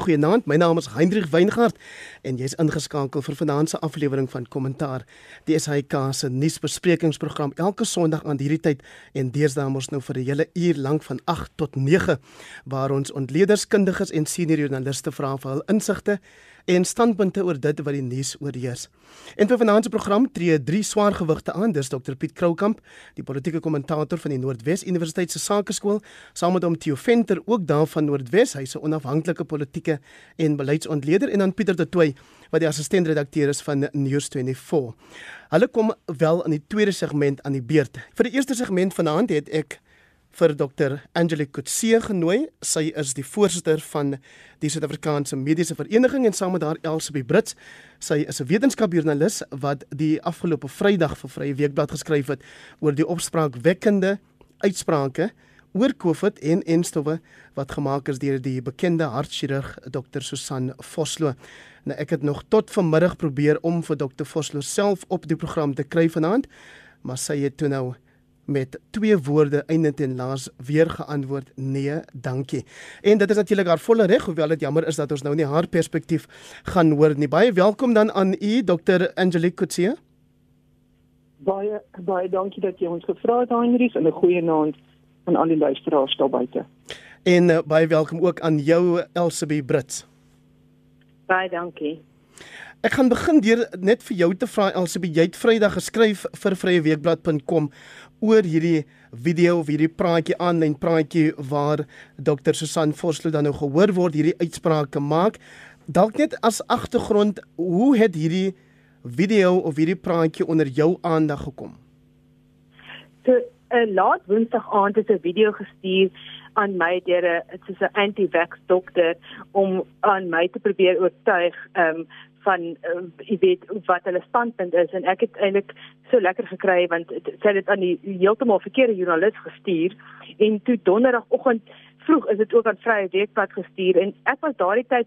Goeienaand, my naam is Hendrik Weingart en jy's ingeskakel vir vanaand se aflewering van Kommentaar. Die SAK se nuusbesprekingsprogram elke Sondag aan hierdie tyd en deesdae ons nou vir 'n hele uur lank van 8 tot 9 waar ons ontleederskundiges en senior joernaliste vra vir hul insigte en standpunte oor dit wat die nuus oorheers. En vir vanaand se program tree drie swaar gewigte aan, dis Dr Piet Kroukamp, die politieke kommentator van die Noordwes Universiteit se Sakeskool, saam met hom Theo Venter ook daar van Noordwes, hy's 'n onafhanklike politieke en beleidsontleder en dan Pieter de Tooy wat die assistent-redakteur is van News24. Hulle kom wel in die tweede segment aan die beurt. Vir die eerste segment vanaand het ek vir Dr. Angelique Kutse genooi. Sy is die voorsitter van die Suid-Afrikaanse Mediese Vereniging en saam met haar Elsabie Brits. Sy is 'n wetenskapjoernalis wat die afgelope Vrydag vir Vrye Weekblad geskryf het oor die opspraakwekkende uitsprake oor COVID en enstowwe wat gemaak is deur die bekende hartchirurg Dr. Susan Vosloo. Nou ek het nog tot vanmiddag probeer om vir Dr. Vosloo self op die program te kry vanaand, maar sy het toe nou met twee woorde eindend en laas weer geantwoord nee, dankie. En dit is natuurlik haar volle reg, hoewel dit jammer is dat ons nou nie haar perspektief gaan hoor nie. Baie welkom dan aan u Dr. Angelique Kutse. Baie baie dankie dat jy ons gevra het Heinrich en 'n goeie aand aan al die luisteraars daar buite. En uh, baie welkom ook aan jou Elsabie Brits. Baie dankie. Ek gaan begin deur net vir jou te vra Elsabie, jy het Vrydag geskryf vir vryeweekblad.com oor hierdie video of hierdie praatjie aanlyn praatjie waar Dr Susan Vosloo dan nou gehoor word hierdie uitsprake maak. Dalk net as agtergrond, hoe het hierdie video of hierdie praatjie onder jou aandag gekom? So 'n uh, laat Woensdag aand het 'n video gestuur aan my deur 'n soos 'n anti-vax dokter om aan my te probeer oortuig um van uh, jy weet wat hulle standpunt is. En ek het eintlik so lekker gekry want sy het dit aan die heeltemal verkeerde joernalis gestuur. En toe donderdagoggend vroeg is dit ook aan Vrye Weekblad gestuur. En ek was daardie tyd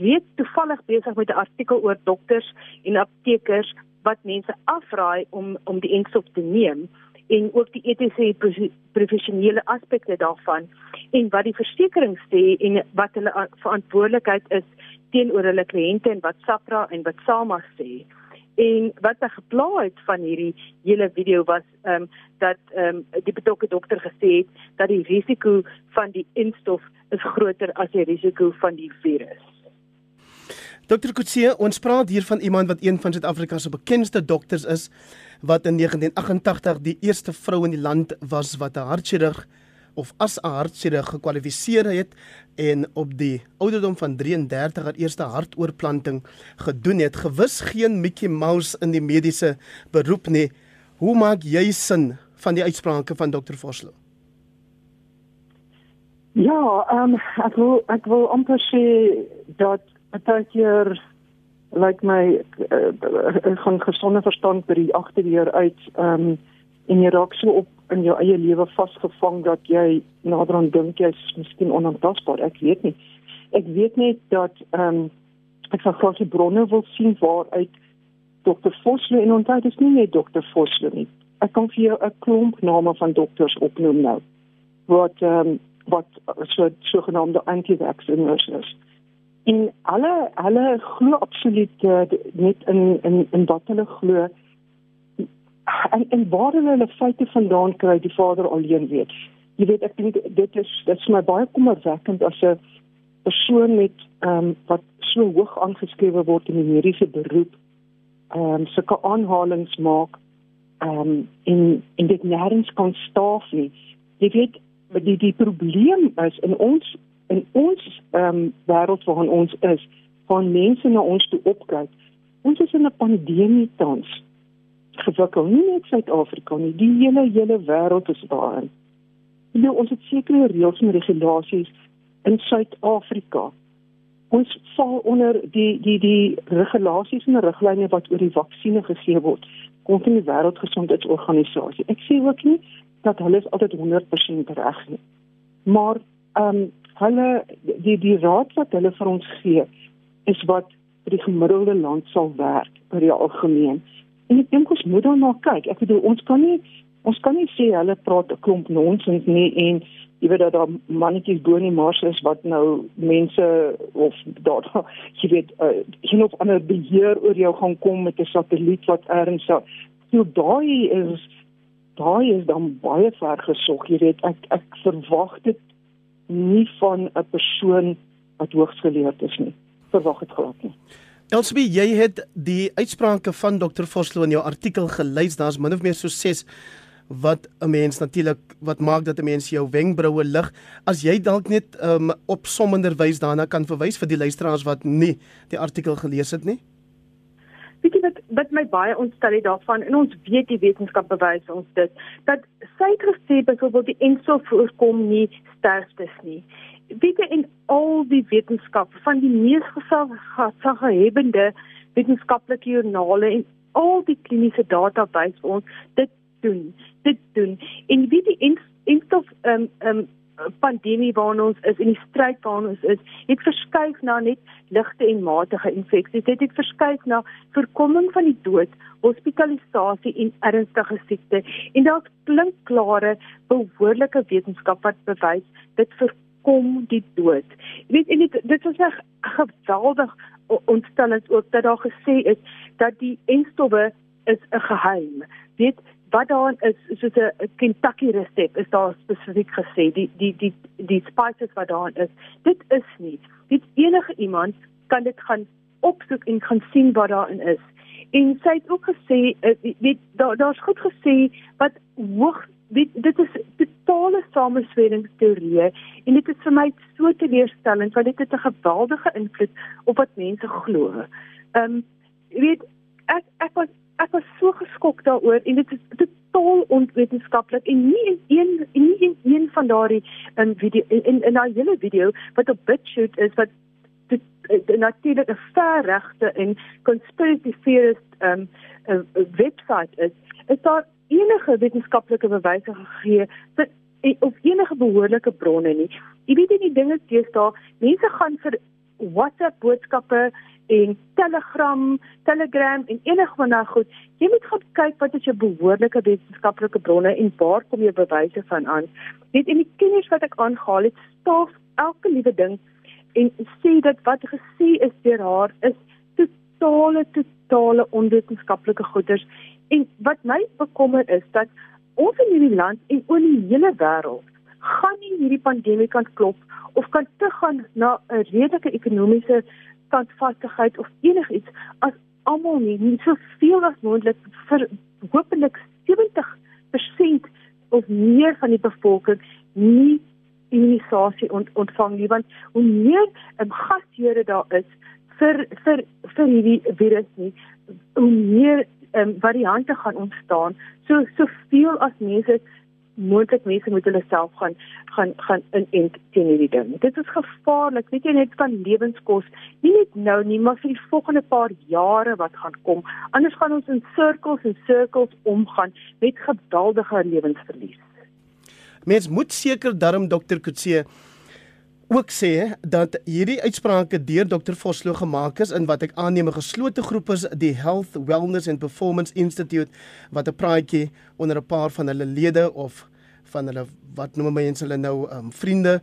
reeds toevallig besig met 'n artikel oor dokters en aptekers wat mense afraai om om die enstop te neem en ook die etiese professionele aspekte daarvan. En wat die versekerings sê en wat hulle verantwoordelikheid is teenoor hulle kliënte en wat SAPRA en wat SAMA sê. En wat ek gepla het van hierdie hele video was ehm um, dat ehm um, die betrokke dokter gesê het dat die risiko van die instof is groter as die risiko van die virus. Dokter Kutse, ons praat hier van iemand wat een van Suid-Afrika se bekendste dokters is wat in 1988 die eerste vrou in die land was wat 'n hartchirurg of as 'n hartchirurg gekwalifiseer het en op die ouderdom van 33 haar eerste hartoortplanting gedoen het. Gewis geen Mickey Mouse in die mediese beroep nie. Hoe maak jy sin van die uitsprake van Dr. Vosloo? Ja, ehm um, ek wil ek wil amper sê dat baie keer lyk like my uh, gaan gesonde verstand by die agterdeur uit ehm um, en jy raak so op in jou eie lewe vasgevang dat jy naderhand dink jy's miskien onaantastbaar. Ek weet nie. Ek weet net dat ehm um, ek graag die bronne wil sien waaruit Dr. Vosloo en onthou dit is nie net Dr. Vosloo nie. Ek kan vir jou 'n klomp name van dokters opnoem nou. Wat ehm um, wat so sogenaamde anti-vaxxers is. En alle hulle glo absoluut uh, net in in in wat hulle glo en en waar hulle feite vandaan kry die vader alleen weet. Jy weet ek dink dit is dit is my baie kommerwekkend as 'n persoon met ehm um, wat so hoog aangeskrywe word in die mediese beroep ehm um, sulke aanhalings maak ehm um, en en dit nêrens kan staaf nie. Jy weet die die probleem is in ons in ons ehm um, wêreld waarin ons is, van mense na ons toe opkyk. Ons is in 'n pandemie tans gewikkel nie net Suid-Afrika nie, die hele hele wêreld is daarin. Nou ons het sekere reëls en regulasies in Suid-Afrika. Ons val onder die die die regulasies en riglyne wat oor die vaksines gegee word kom van die wêreldgesondheidsorganisasie. Ek sê ook nie dat hulle altyd 100% reg is. Maar ehm um, hulle die die raad wat hulle vir ons gee is wat vir die gemiddelde land sal werk vir die algemeen. En ek dink ons moet maar kyk. Ek bedoel ons kan nie ons kan nie sê hulle praat 'n klomp nonsens nie en jy weet dat daar mannetjies bo in die mars is wat nou mense of daar jy weet uh, geen of ander beheer oor jou gaan kom met 'n satelliet wat ergens so so daai is daai is dan baie ver gesog jy weet. Ek ek verwag dit nie van 'n persoon wat hoogs geleerd is nie. Verwag dit glad nie Elsbie, jy het die uitsprake van Dr. Vosloo in jou artikel gelees. Daar's min of meer so 6 wat 'n mens natuurlik wat maak dat 'n mens jou wenkbroue lig as jy dalk net um, op sommender wys daarna kan verwys vir die luisteraars wat nie die artikel gelees het nie. Weet jy wat wat my baie ontstel het daarvan en ons weet die wetenskap bewys ons dit dat sy gesê byvoorbeeld die enstof voorkom nie sterftes nie. Weet jy in al die wetenskap van die mees gesaghebende wetenskaplike joernale en al die kliniese data wys ons dit doen dit doen. En wie die instof ehm um, um, pandemie waarna ons is en die stryd waarna ons is het verskuif na net ligte en matige infeksies dit het verskuif na voorkoming van die dood hospitalisasie en ernstige siekte. En daar's klinkklare behoorlike wetenskap wat bewys dit voorkom die dood. Jy weet en dit dit is 'n geweldig ontstellend ook dat daar gesê is dat die instowwe is 'n geheim. Weet wat daar is soos 'n Kentucky resep is daar spesifiek gesê die die die die spices wat daar is. Dit is nie. Dit enige iemand kan dit gaan opsoek en kan sien wat daarin is. En sy het ook gesê eh, weet daar daar's goed gesê wat hoog dit dit is totale samesweringsteorie en dit is vir my so teleurstellend want dit het 'n geweldige invloed op wat mense glo. Ehm um, weet ek ek was ek was so geskok daaroor en dit is totaal onwetenskaplik en nie in een nie in een van daardie in video in in daai hele video wat op BitChute is wat dit natuurlik 'n verregte en conspiracy theorist um 'n webwerf is is daar enige wetenskaplike bewyse gegee dat of enige behoorlike bronne nie. Jy weet nie dinge teenoor mense gaan vir WhatsApp boodskappe en Telegram, Telegram en enige van daai goed. Jy moet gaan kyk wat is jou behoorlike wetenskaplike bronne en waar kom jou bewyse van aan. Net in die kennis wat ek aangehaal het, staaf elke liewe ding en sê dat wat gesê is deur haar is totale totale onwetenskaplike goeders. En wat my bekommer is dat ons in hierdie land en oor die hele wêreld gaan nie hierdie pandemie kan klop of kan teruggaan na 'n redelike ekonomiese standvastigheid of enigiets as almal nie. Nie soveel as moontlik vir hopelik 70% of meer van die bevolking nie immunisasie ont, ontvang nie want hoe meer um, gasheure daar is vir vir vir hierdie virus nie hoe meer um, variante gaan ontstaan so soveel as mense moontlik mense moet hulle self gaan gaan gaan inent teen hierdie ding. Dit is gevaarlik. Weet jy net kan lewenskos nie net nou nie, maar vir die volgende paar jare wat gaan kom. Anders gaan ons in sirkels en sirkels omgaan met geweldige lewensverlies. Mens moet seker darm dokter Kutse ook sê dat hierdie uitsprake deur Dr Vosloo gemaak is in wat ek aanneem 'n geslote groep is die Health Wellness and Performance Institute wat 'n praatjie onder 'n paar van hulle lede of van hulle wat noem mense hulle nou um, vriende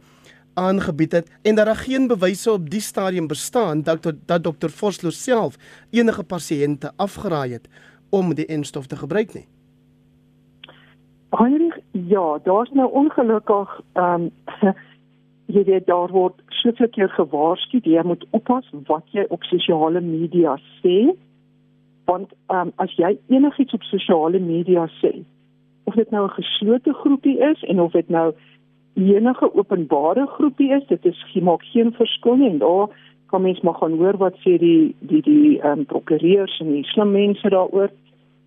aangebied het en dat daar geen bewyse op die stadium bestaan dat dat Dr Vosloo self enige pasiënte afgeraai het om die enstof te gebruik nie. Heinrich, ja, daar's nou ongelukkig ehm um, jy weet daar word soveel keer gewaarsku jy moet oppas wat jy op sosiale media sê. Want um, as jy enigiets op sosiale media sê of dit nou 'n geslote groepie is en of dit nou enige openbare groepie is dit is gemaak geen verskil nie. En daar kan mens maar gaan hoor wat sê die die die ehm um, prokureurs en die slim mense daaroor.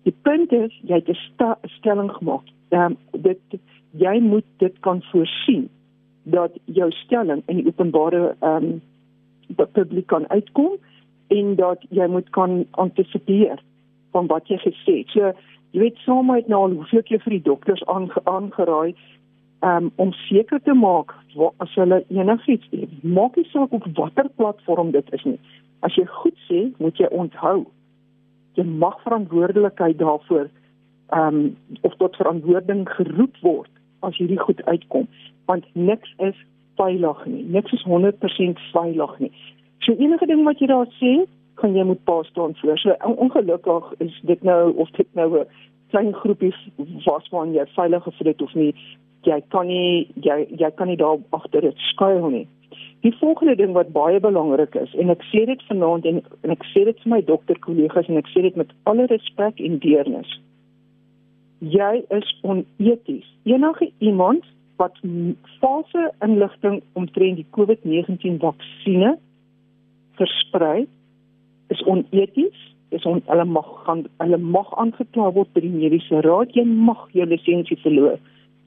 Die punt is jy het 'n sta, stelling gemaak. Ehm um, dit jy moet dit kan voorsien dat jou stelling in die openbare ehm um, publiek kan uitkom en dat jy moet kan antisipeer van wat jy gesê het. So jy weet sommer het nou al hoeveel keer vir die dokters aange, aangeraai um, om seker te maak wat as hulle enigiets sê, maak nie saak op watter platform dit is nie. As jy goed sê, moet jy onthou jy mag verantwoordelikheid daarvoor ehm um, of tot verantwoording geroep word as hierdie goed uitkom, want niks is veilig nie. Niks is 100% veilig nie. So enige ding wat jy daar sê, kan jy moet pas staan voor. So ongelukkig is dit nou of dit nou 'n klein groepie was waar jy veilig gevoel het of nie. Jy kan nie jy jy kan nie daar agter dit skuil nie. Die volgende ding wat baie belangrik is en ek sê dit vanaand en, en ek sê dit vir my dokter kollegas en ek sê dit met alle respek en deernis. Jy is oneties. Enige iemand wat valse inligting omtrent die COVID-19 vaksinne versprei is oneties is on hulle mag gaan hulle mag aangekla word by die mediese raad. Jy mag jou lisensie verloor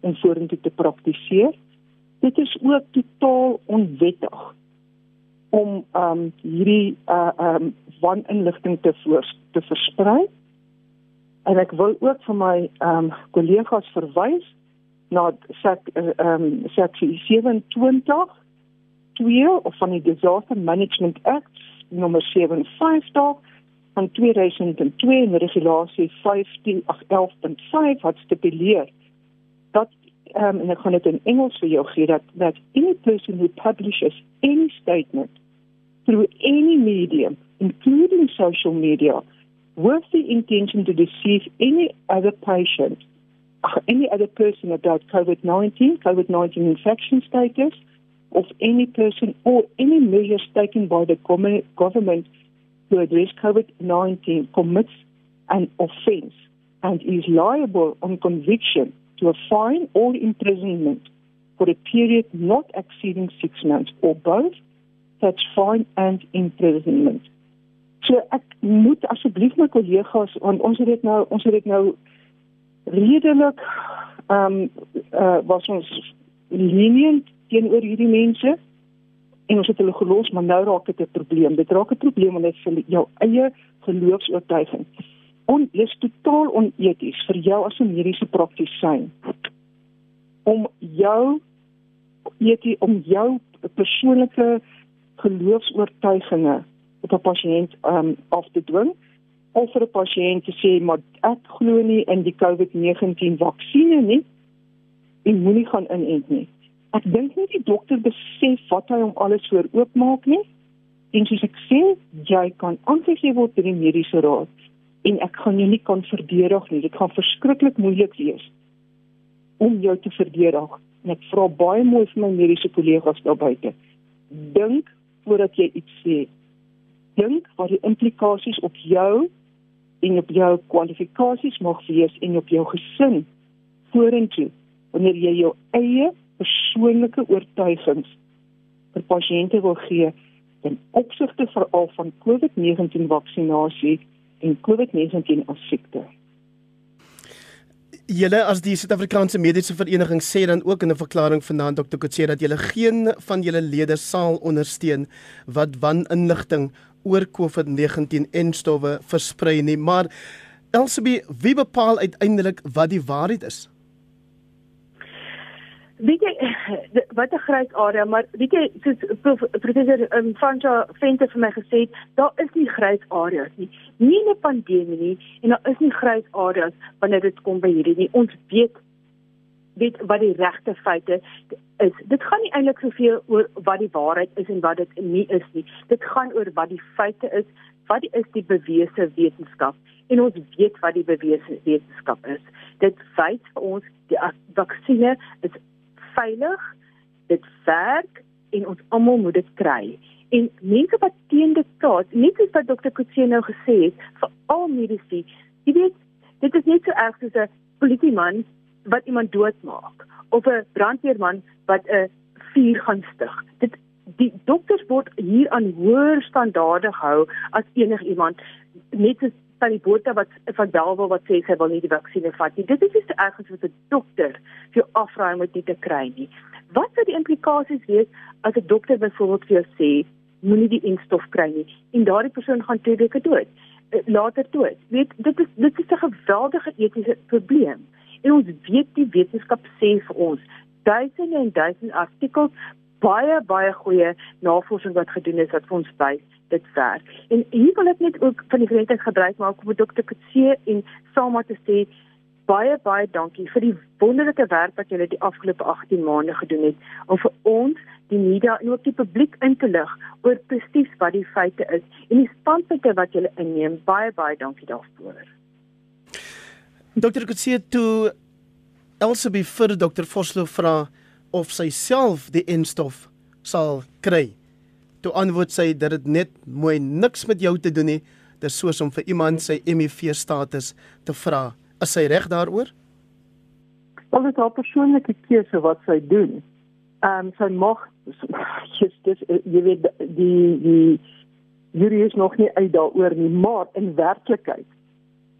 om vorentoe te praktiseer. Dit is ook totaal onwettig om um hierdie uh um waninligting te voor te versprei. En ek wil ook vir my um kollegas verwys na sek um seksie 27 2 of van die Disaster Management Act nommer 57 van 2002 en regulasie 15.11.5 wat stipuleer dat um, en ek gaan dit in Engels vir jou gee dat that any person who publishes any statement through any medium including social media with the intention to deceive any other patient any other person about COVID-19, COVID-19 infection status, of any person or any measures taken by the government to address COVID-19 commits an offence and is liable on conviction to a fine or imprisonment for a period not exceeding six months or both such fine and imprisonment. So ek moet asseblief my kollegas want ons het dit nou ons het dit nou redelik ehm um, uh, was ons lenient teenoor hierdie mense en ons het hulle gelos maar nou raak dit 'n probleem. Dit raak 'n probleem wanneer jy jou eie geloofs-oortuiging on is totaal oneties vir jou as 'n mediese praktisyn om jou etie om jou persoonlike geloofs-oortuigings op 'n pasiënt um, af te dwing of vir 'n pasiënt te sê maar ek glo nie in die COVID-19 vaksines nie en moenie gaan inent nie Ek dink nie die dokter besef wat hy om alles voor oopmaak nie. En soos ek sê, jy kan aangegee word by die mediese raad en ek gaan jou nie kan verdedig nie. Dit gaan verskriklik moeilik wees om jou te verdedig. En ek vra baie mooi vir my mediese kollegas daar buite. Dink voordat jy iets sê. Dink wat die implikasies op jou en op jou kwalifikasies mag wees en op jou gesin vorentoe wanneer jy jou eie persoonlike oortuigings vir pasiënte wil gee ten opsigte veral van COVID-19 vaksinasie en COVID-19 as siekte. Julle as die Suid-Afrikaanse Mediese Vereniging sê dan ook in 'n verklaring vanaand Dr. Kutse dat julle geen van julle lede sal ondersteun wat waninligting oor COVID-19 en stowwe versprei nie, maar Elsabie, wie bepaal uiteindelik wat die waarheid is? weet jy wat 'n grys area maar weet jy soos prof, professor um, Francha Venter vir my gesê het daar is nie grys areas nie nie 'n pandemie nie en daar is nie grys areas wanneer dit kom by hierdie nie ons weet weet wat die regte feite is. Dit gaan nie eintlik soveel oor wat die waarheid is en wat dit nie is nie. Dit gaan oor wat die feite is wat is die bewese wetenskap. En ons weet wat die bewese wetenskap is. Dit wys vir ons die vaksines is veilig, dit werk en ons almal moet dit kry. En mense wat teen dit praat, net soos wat dokter Kutse nou gesê het, vir al mediese, jy weet, dit is net so erg soos 'n politieman wat iemand doodmaak of 'n brandweerman wat 'n vuur gaan stig. Dit die dokters word hier aan hoër standaarde gehou as enigiemand net soos die boorde wat van Belwel wat sê sy wil nie die vaksinne vat nie. Dit is nie so erg as wat 'n dokter vir jou afraai om dit te kry nie. Wat sou die implikasies wees as 'n dokter byvoorbeeld vir jou sê moenie die instof kry nie en daardie persoon gaan twee weke dood, eh, later dood. Weet, dit is dit is 'n geweldige etiese probleem. En ons weet die wetenskap sê vir ons duisende en duisende artikels baie baie goeie navorsing wat gedoen is wat vir ons wys dit werk. En hier wil ek net ook van die geleentheid gebruik maak om dokter Kutse en Salma te sê baie baie dankie vir die wonderlike werk wat julle die afgelope 18 maande gedoen het om vir ons die media en ook die publiek in te lig oor presies wat die feite is en die standpunte wat julle inneem. Baie baie dankie daarvoor. Dokter Kutsie toe Elsabie vir Dokter Vosloo vra of sy self die enstof sal kry. Toe antwoord sy dat dit net mooi niks met jou te doen nie. Dit is soos om vir iemand sy HIV status te vra. Is sy reg daaroor? Wel dit is haar persoonlike keuse wat sy doen. Ehm um, sy mag just dis jy weet die die jury is nog nie uit daaroor nie, maar in werklikheid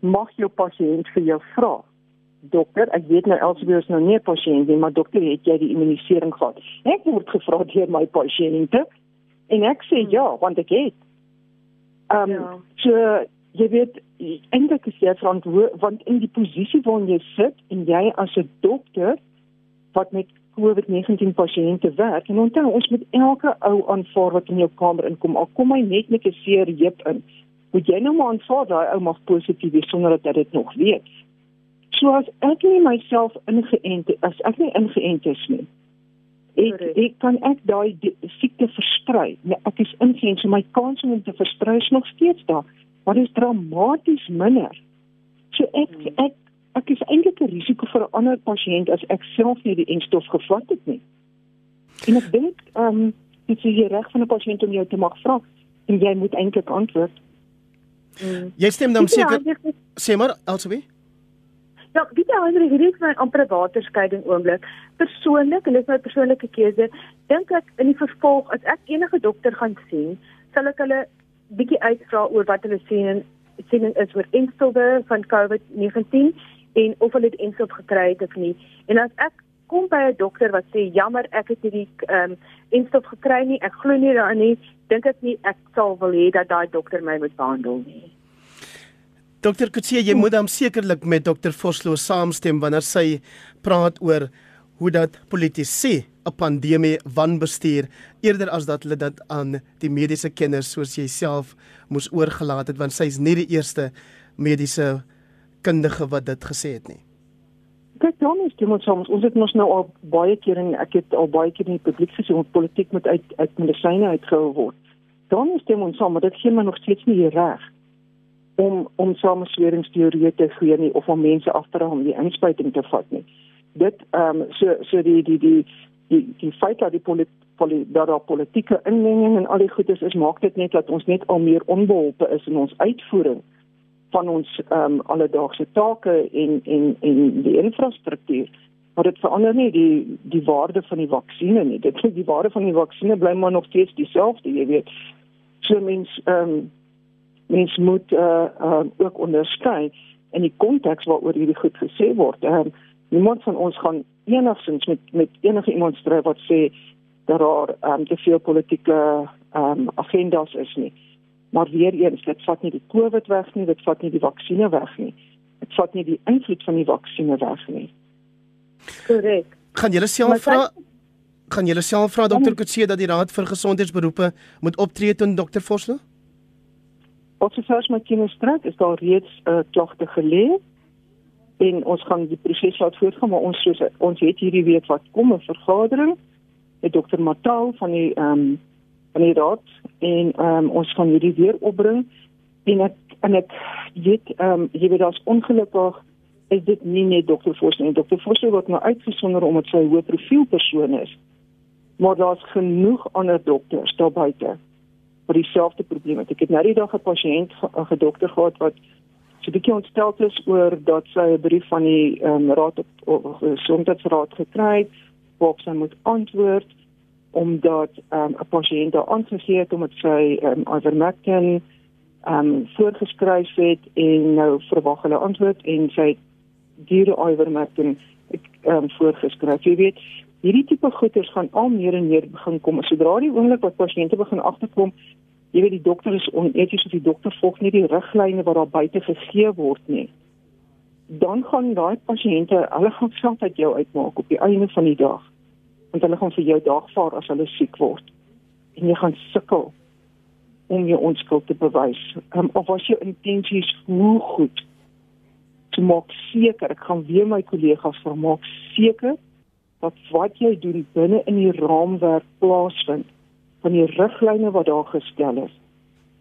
mag jou pasiënt vir jou vra. Dokter, ek weet nou Elsie is nou nie 'n pasiënt nie, maar dokter, het jy die immunisering gehad? Ek word gevra deur my pasiënte en ek sê ja, want ek het. Ehm um, ja. so jy weet eintlik is jy verantwoordelik want in die posisie waarin jy sit en jy as 'n dokter wat met COVID-19 pasiënte werk en onthou ons moet elke ou aanvaar wat in jou kamer inkom al kom hy net met 'n seer heup in moet jy nou maar aanvaar daai ou mag positief wees sonder dat hy dit nog weet so as ek nie myself ingeënt as ek nie ingeënt is nie ek ek kan ek daai siekte versprei nee, ek is ingeënt so my kans om dit te versprei is nog steeds daar maar dit is dramaties minder. So ek hmm. ek ek is eintlik 'n risiko vir 'n ander pasiënt as ek self nie die enstof gevat het nie. En ek dink ehm um, dit is die reg van 'n pasiënt om jou te mag vra en jy moet eintlik antwoord. Hmm. Jy stem dan seker sê maar alsoos Ja, dit is eintlik hierdie my amper waterskeiding oomblik. Persoonlik, hulle is my persoonlike keuse. Dink ek in die vervolg as ek enige dokter gaan sien, sal ek hulle bietjie uitvra oor wat hulle sien en sien is oor enstowwe van COVID-19 en of hulle dit enstof gekry het of nie. En as ek kom by 'n dokter wat sê jammer ek het hierdie ehm um, enstof gekry nie, ek glo nie daarin nie, dink ek nie ek sal wil hê dat daai dokter my moet behandel nie. Dokter Kutsie, jy moet dan sekerlik met dokter Vosloo saamstem wanneer sy praat oor hoe dat politici 'n pandemie wanbestuur eerder as dat hulle dit aan die mediese kenners soos jouself moes oorgelaat het want sy is nie die eerste mediese kundige wat dit gesê het nie. Dit dan is dit ons ons het mos nou al baie keer en ek het al baie keer in die publiek gesê ons politiek moet uit uit medisyne uitgehou word. Dan is dit ons sommer dit gee my nog steeds nie reg om om samesweringsteorieë te gee nie of om mense af te raam die inspuiting te vat nie. Dit ehm um, so so die die die die die feit dat die polit, polit, dat daar politieke inmenging en al die goedes is maak dit net dat ons net al meer onbeholpe is in ons uitvoering van ons ehm um, alledaagse take en en en die infrastruktuur maar dit verander nie die die waarde van die vaksines nie. Dit die waarde van die vaksines bly maar nog steeds dieselfde jy weet. So mens ehm um, mens moet eh uh, uh, ook onderskei in die konteks waaroor hierdie goed gesê word. Ehm um, niemand van ons gaan enigsins met met enige iemand stry wat sê dat daar um, te veel politieke um, agendas is nie. Maar weer eens, dit vat nie die COVID weg nie, dit vat nie die vaksines weg nie. Dit vat nie die invloed van die vaksines weg nie. Korrek. Gaan julle self vra gaan julle self vra dokter Kutse dat die Raad vir Gesondheidsberoepe moet optree teen dokter Vosloo? Ons het vers met Kinestrak is daar reeds 'n uh, klagte gelê en ons gaan die proses laat voortgaan maar ons soos ons het hierdie week wat kom 'n vergadering met dokter Matal van die ehm um, van die raad en ehm um, ons gaan hierdie weer opbring. En ek en ek weet ehm um, jy weet daar's ongelukkig is dit nie net dokter Vos nie. Dokter Vos word nou uitgesonder omdat sy 'n hoë profiel persoon is. Maar daar's genoeg ander dokters daar buite vir dieselfde probleem ek het nou die dag 'n pasiënt 'n dokter gehad wat so 'n bietjie ontstel is oor dat sy 'n brief van die um, raad op gesondheidsraad gekry het waarop sy moet antwoord omdat ehm, 'n um, pasiënt daar aangegee het omdat sy um, ivermectin ehm um, voorgeskryf het en nou verwag hulle antwoord en sy diere ivermectin ehm um, voorgeskryf. Jy weet, hierdie tipe goeders gaan al meer en meer begin kom. Sodra die oomblik wat pasiënte begin agterkom jy weet die dokter is oneties of die dokter volg nie die riglyne wat daar buite gegee word nie. Dan gaan daai pasiënte, hulle gaan self uit jou uitmaak op die einde van die dag. Want hulle gaan vir jou dagvaar as hulle siek word. En jy gaan sukkel om jou onskuld te bewys. Um, of was jou intensies hoe goed? So maak seker, ek gaan weer my kollegas vra maak seker dat wat jy doen binne in die raamwerk plaasvind van die riglyne wat daar gestel is.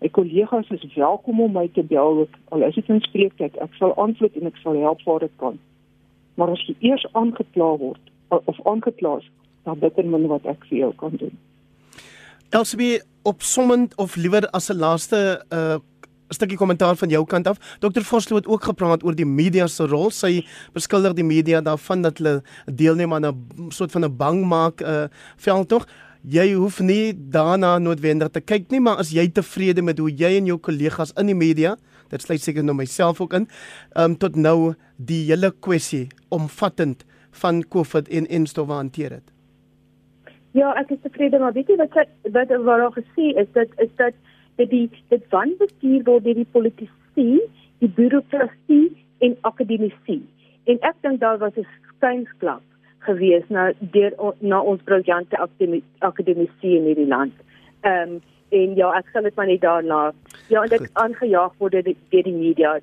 My kollegas is welkom om my te bel al is dit in spreektyd. Ek sal antwoord en ek sal help waar dit kan. Maar as jy eers aangekla word of aangekla is, dan bitter min wat ek vir jou kan doen. Elsbie opsommend of liewer as 'n laaste 'n uh, stukkie kommentaar van jou kant af. Dr. Vosloo het ook gepraat oor die media se rol. Sy beskuldig die media daarvan dat hulle deelneem aan 'n soort van 'n bang maak 'n uh, veldtog. Jy hoef nie daarna noodwendig te kyk nie, maar as jy tevrede met hoe jy en jou kollegas in die media, dit sluit seker nou myself ook in, um, tot nou die hele kwessie omvattend van COVID en enstof hanteer het. Ja, ek is tevrede, maar weet jy wat wat wat daar gesê is dat is dat dit die dit wanbestuur word deur die politici, die bureaukrasie en akademici. En ek dink daar was 'n skuinsklap gewees na deur na ons briljante akademici in hierdie land. Ehm um, en ja, ek sal dit maar net daarna. Ja, en dit aangejaag word deur die, die media.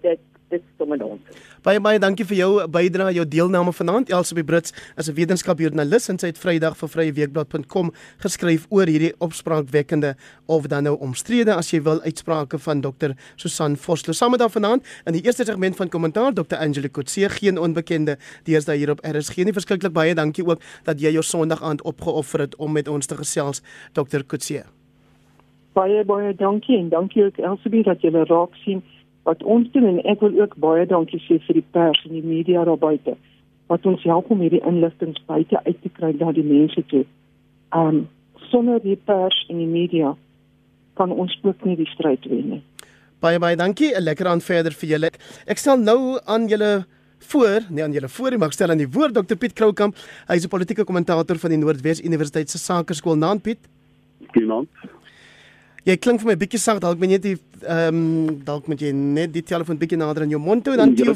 Dit dit sommer ons. Baie baie dankie vir jou bydrae, jou deelname vanaand. Elsabie Brits is 'n wetenskapjoernalis en sy het Vrydag vir vryeweekblad.com geskryf oor hierdie opspraakwekkende of dan nou omstrede as jy wil uitsprake van Dr. Susan Vosloo. Saam met haar vanaand in die eerste segment van kommentaar Dr. Angela Kutse, geen onbekende deesdae hier op RSG nie. Verskriklik baie dankie ook dat jy jou Sondag aand opgeoffer het om met ons te gesels, Dr. Kutse. Baie baie dankie en dankie ook Elsabie dat jy raak sien wat ons doen en ek wil ook baie dankie sê vir die pers en die media daar buite wat ons help om hierdie inligting buite uit te kry na die mense toe. Um sonder die pers en die media kan ons ook nie die stryd wen nie. Baie baie dankie. 'n Lekker aan verder vir julle. Ek stel nou aan julle voor, nee aan julle voor, maar ek stel aan die woord Dr Piet Kroukamp. Hy is 'n politieke kommentator van die Noordwes Universiteit se Sakeskool. Naam Piet. Goeienaand. Jy klink vir my bietjie sag, dalk moet jy net ehm um, dalk moet jy net die telefoon bietjie nader aan jou mond hou dan jy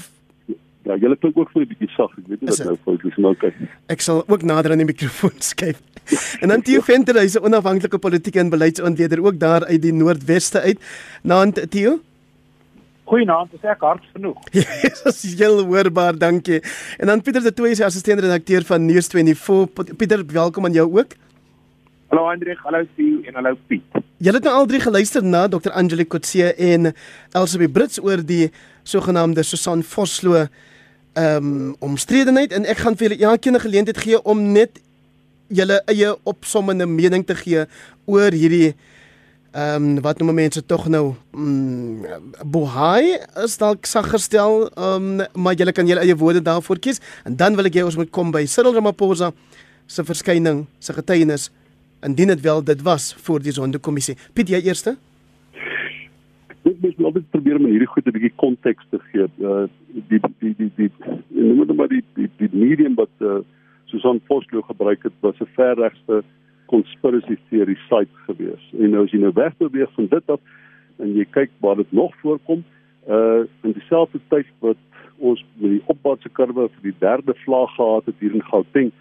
Ja, jy klink ook vir my bietjie sag. Ek weet nie wat nou fout is, maar kyk. Ek sal ook nader aan die mikrofoon skuif. en dan Theo Venter, hy's 'n onafhanklike politieke en beleidsontleder ook daar uit die Noordweste uit. Naand Theo. Goeienaand, is ek hard genoeg? Dis heel hoorbaar, dankie. En dan Pieter de Tooy is assistent redakteur van News24. Pieter, welkom aan jou ook. Hallo Hendrik, hallo Theo en hallo Piet. Julle het nou al drie geluister na Dr. Angelique Kotse en Elsabie Brits oor die sogenaamde Susan Vosloo ehm um, omstredenheid en ek gaan vir julle elkeen 'n geleentheid gee om net julle eie opsommende mening te gee oor hierdie ehm um, wat noem mense tog nou mm, bohai is dalk sag gestel ehm um, maar julle kan julle eie woorde daarvoor kies en dan wil ek hê ons moet kom by Cyril Ramaphosa se verskyning se getuienis indien dit wel dit was voor die sondekommissie. Piet jy eerste? Ek moet net altyd probeer om hierdie goed 'n bietjie konteks te gee. Uh die die die die noem dit maar die die die medium wat uh Susan Vosloo gebruik het was 'n verregste conspiracy theory site gewees. En nou as jy nou wegbeweeg van dit af en jy kyk waar dit nog voorkom, uh in dieselfde tyd wat ons met die opwaartse kurwe vir die derde vlaag gehad het hier in Gauteng,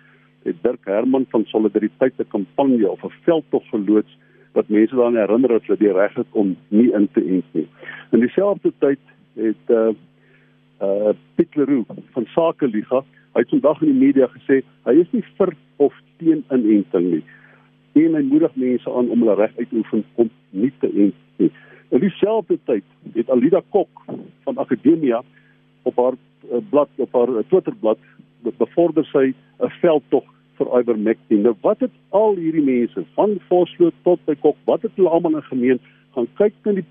het Dirk Herman van Solidariteit 'n kampanje of 'n veldtog geloods wat mense daaraan herinner dat hulle die reg het om nie in te ent nie. In dieselfde tyd het uh uh Piet Leroux van Sake Liga, hy het vandag in die media gesê hy is nie vir of teen inenting nie. En hy moedig mense aan om hulle reg uit te oefen om nie te ent nie. In dieselfde tyd het Alida Kok van Akademia op haar uh, blad op haar Twitterblad bevorder sy 'n veldtog vir ivermectin. Nou wat het al hierdie mense van Vosloo tot by Kok, wat het hulle almal in gemeen? Gaan kyk na die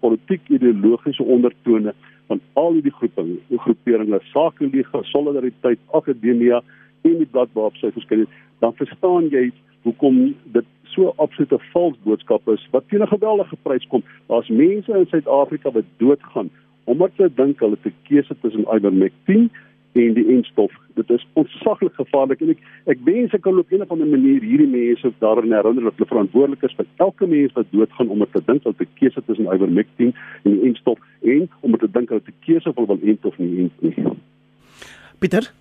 politiek ideologiese ondertone van al hierdie groepinge, die groeperinge, Sakeliga, Solidariteit, Akademia en die blad waarop sy verskyn het, dan verstaan jy hoekom dit so absolute vals boodskap is wat teen 'n geweldige prys kom. Daar's mense in Suid-Afrika wat doodgaan omdat hulle dink hulle het 'n keuse tussen ivermectin en die enstof. Dit is ontsaglik gevaarlik en ek ek wens ek kan op 'n of ander manier hierdie mense daarin herinner dat hulle verantwoordelik is vir elke mens wat doodgaan omdat hulle dink dat 'n keuse tussen ivermectin en die enstof en omdat hulle dink dat 'n keuse wil wil ent of nie ent nie. Pieter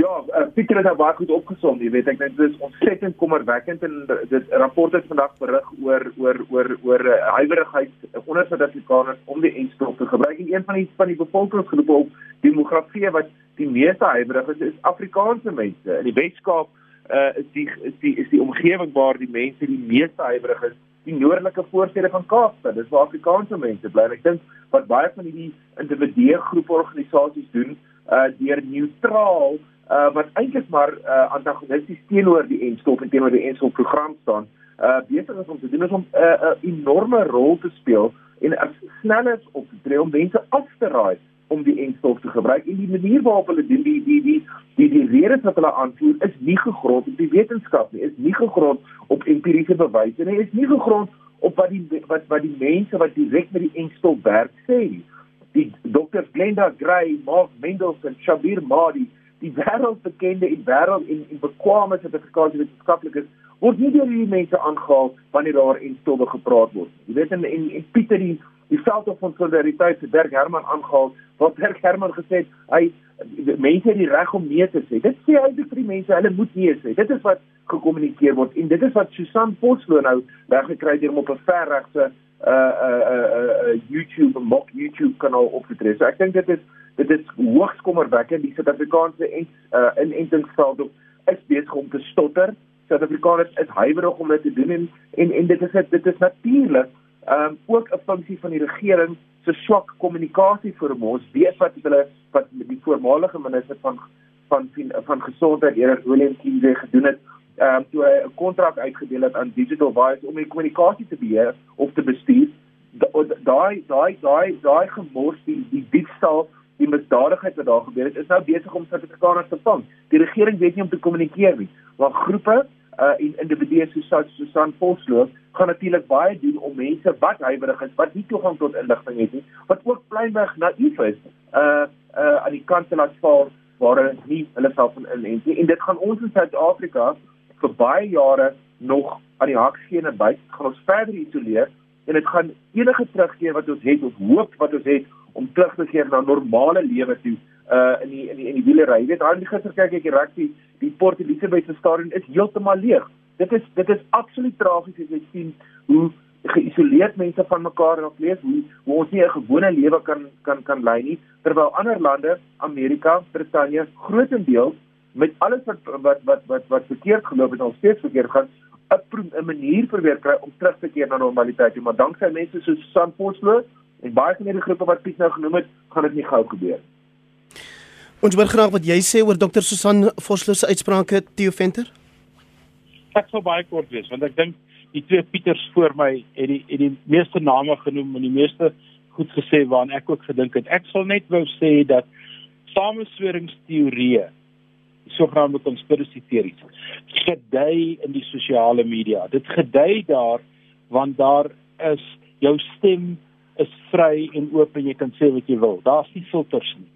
Ja, uh, Pieter het nou baie goed opgesom, jy weet ek dink dit is ontsettend kommerwekkend en dit rapport het vandag berig oor oor oor oor uh, huiwerigheid onder Suid-Afrikaners om die enstof te gebruik en een van die van die bevolkingsgroepe op demografie wat die meeste huiwerig is, is Afrikaanse mense. In die Weskaap uh, is die is die is die omgewing waar die mense die meeste huiwerig is die noordelike voorstede van Kaapstad. Dis waar Afrikaanse mense bly. Ek dink wat baie van hierdie individuele groepe organisasies doen, uh deur neutraal uh wat eintlik maar uh antagonisties teenoor die enstof en teenoor die enstof program staan, uh besig is om te doen is om uh, 'n uh, enorme rol te speel en as snel as op te tree om mense af te raai om die enstof te gebruik. En die manier waarop hulle doen die die die die die redes wat hulle aanvoer is nie gegrond op die wetenskap nie, is nie gegrond op empiriese bewyse nie, is nie gegrond op wat die wat wat die mense wat direk met die enstof werk sê nie die dokters Glenda Gray, Mark Mendelssohn, Shabir Mahdi, die wêreldbekende en wêreld en, en bekwame Suid-Afrikaanse wetenskaplikes word nie deur hierdie mense aangehaal wanneer daar en stowwe gepraat word. Jy weet en en, en Pieter die die veldtog van solidariteit se Dirk Herman aangehaal wat Dirk Herman gesê het hy mense het die reg om nee te sê. Dit sê hy vir die mense hulle moet nee sê. Dit is wat gekommunikeer word en dit is wat Susan Potlood nou reg gekry het om op 'n verregse uh uh uh, uh YouTube mock YouTube kanaal opgetree. So ek dink dit is dit is hoogs kommerwekkend die Suid-Afrikaanse en uh inentingsveld is besig om te stotter. Suid-Afrikaners is huiwerig om dit te doen en en, en dit is dit is natuurlik um ook 'n funksie van die regering se swak kommunikasie vir ons. Weet wat hulle wat die voormalige minister van van van, van gesondheid Erik Willem Kiese gedoen het ehm um, toe hy 'n kontrak uitgedeel het aan Digital Wise om die kommunikasie te beheer of te bestuur. Daai daai daai daai gemors die die diefstal die misdadigheid wat daar gebeur het is nou besig om Suid-Afrikaners te vang. Die regering weet nie om te kommunikeer nie. Maar groepe uh en individue soos Susan Vosloo gaan natuurlik baie doen om mense wat huiwerig is, wat nie toegang tot inligting het nie, wat ook pleinweg naïef is, uh uh aan die kant te laat val waar hulle nie hulle self in inent nie. En dit gaan ons in Suid-Afrika vir baie jare nog aan die hakskene byt, gaan ons verder isoleer en dit gaan enige terugkeer wat ons het of hoop wat ons het om terug te keer na normale lewe toe uh in die in die in die wielery. Jy weet, die gister kyk ek die rugby, die Port Elizabeth se stadion is heeltemal leeg. Dit is dit is absoluut tragies as jy sien hoe geïsoleerd mense van mekaar nog leef, hoe, hoe ons nie 'n gewone lewe kan kan kan lei nie, terwyl ander lande, Amerika, Brittanje, grootendeels met alles wat wat wat wat wat verkeerd geloop het en steeds verkeerd gaan 'n manier probeer kry om terug te keer na normaliteit. Maar danksy mense soos San Poslo en baie van hierdie groepe wat Piet nou genoem het, gaan dit nie gou gebeur. Ons wil graag wat jy sê oor Dr. Susan Vosloo se uitsprake Theo Venter. Ek sou baie kort wees want ek dink die twee Pieters voor my het die het die meeste name genoem en die meeste goed gesê waaraan ek ook gedink het. Ek sal net wou sê dat samesweringsteorieë sogenaamde konspirasie teories gedei in die sosiale media. Dit gedei daar want daar is jou stem is vry en oop en jy kan sê wat jy wil. Daar's nie filters nie.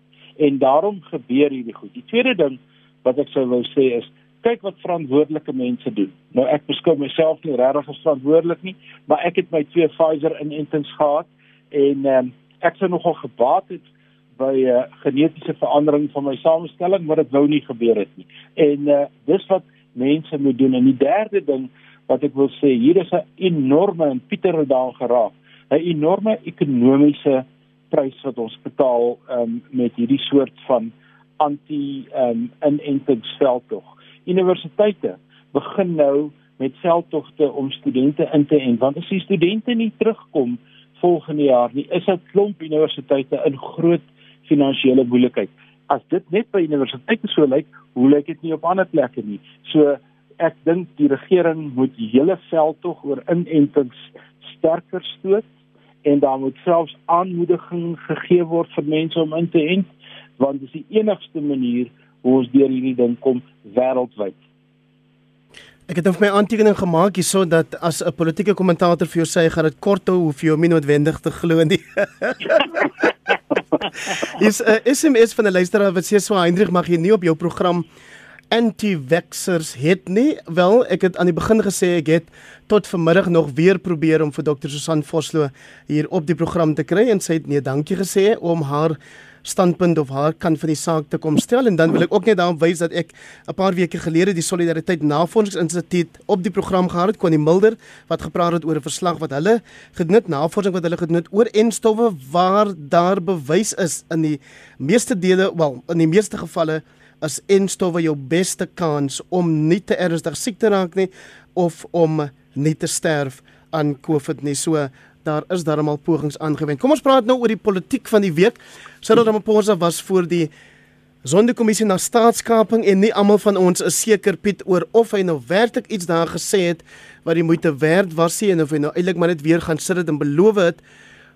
En daarom gebeur hierdie goed. Die tweede ding wat ek sou wou sê is kyk wat verantwoordelike mense doen. Nou ek beskou myself nie regtig as verantwoordelik nie, maar ek het my twee Pfizer inentings gehad en um, ek sou nogal gebaat het by 'n uh, genetiese verandering van my samestelling, maar dit wou nie gebeur het nie. En uh, dis wat mense moet doen. En die derde ding wat ek wil sê, hier is 'n enorme en Pieter het daar geraak, 'n enorme ekonomiese prys wat ons betaal um, met hierdie soort van anti um, inentingsveldtog. Universiteite begin nou met veldtogte om studente in te ent, want as die studente nie terugkom volgende jaar nie, is 'n klomp universiteite in groot finansiële moeilikheid. As dit net by universiteite so lyk, hoe lyk dit nie op ander plekke nie? So ek dink die regering moet die hele veld tog oor inentings sterker stoot en daar moet selfs aanmoediging gegee word vir mense om in te ent want dit is die enigste manier hoe ons deur hierdie ding kom wêreldwyd. Ek het op my aantekening gemaak hierso dat as 'n politieke kommentator vir jou sê gaan dit kort hou hoef jy om nie noodwendig te glo nie. is 'n uh, SMS van 'n luisteraar wat sê so Hendrik mag jy nie op jou program anti-vaxxers het nie. Wel, ek het aan die begin gesê ek het tot vanmiddag nog weer probeer om vir Dr. Susan Vosloo hier op die program te kry en sy het nee, dankie gesê om haar standpunt of haar kant van die saak te kom stel en dan wil ek ook net daarop wys dat ek 'n paar weke gelede die Solidariteit Navorsingsinstituut op die program gehad het Connie Mulder wat gepraat het oor 'n verslag wat hulle gedoen het navorsing wat hulle gedoen het oor enstowwe waar daar bewys is in die meeste dele wel in die meeste gevalle as enstowwe jou beste kans om nie te ernstig siek te raak nie of om nie te sterf aan COVID nie. So daar is darmal pogings aangewend. Kom ons praat nou oor die politiek van die week. Cyril Ramaphosa was voor die Sonderkommissie na staatskaping en nie almal van ons is seker Piet oor of hy nou werklik iets daar gesê het wat die moeite werd was nie en of hy nou eintlik maar net weer gaan sit en beloof het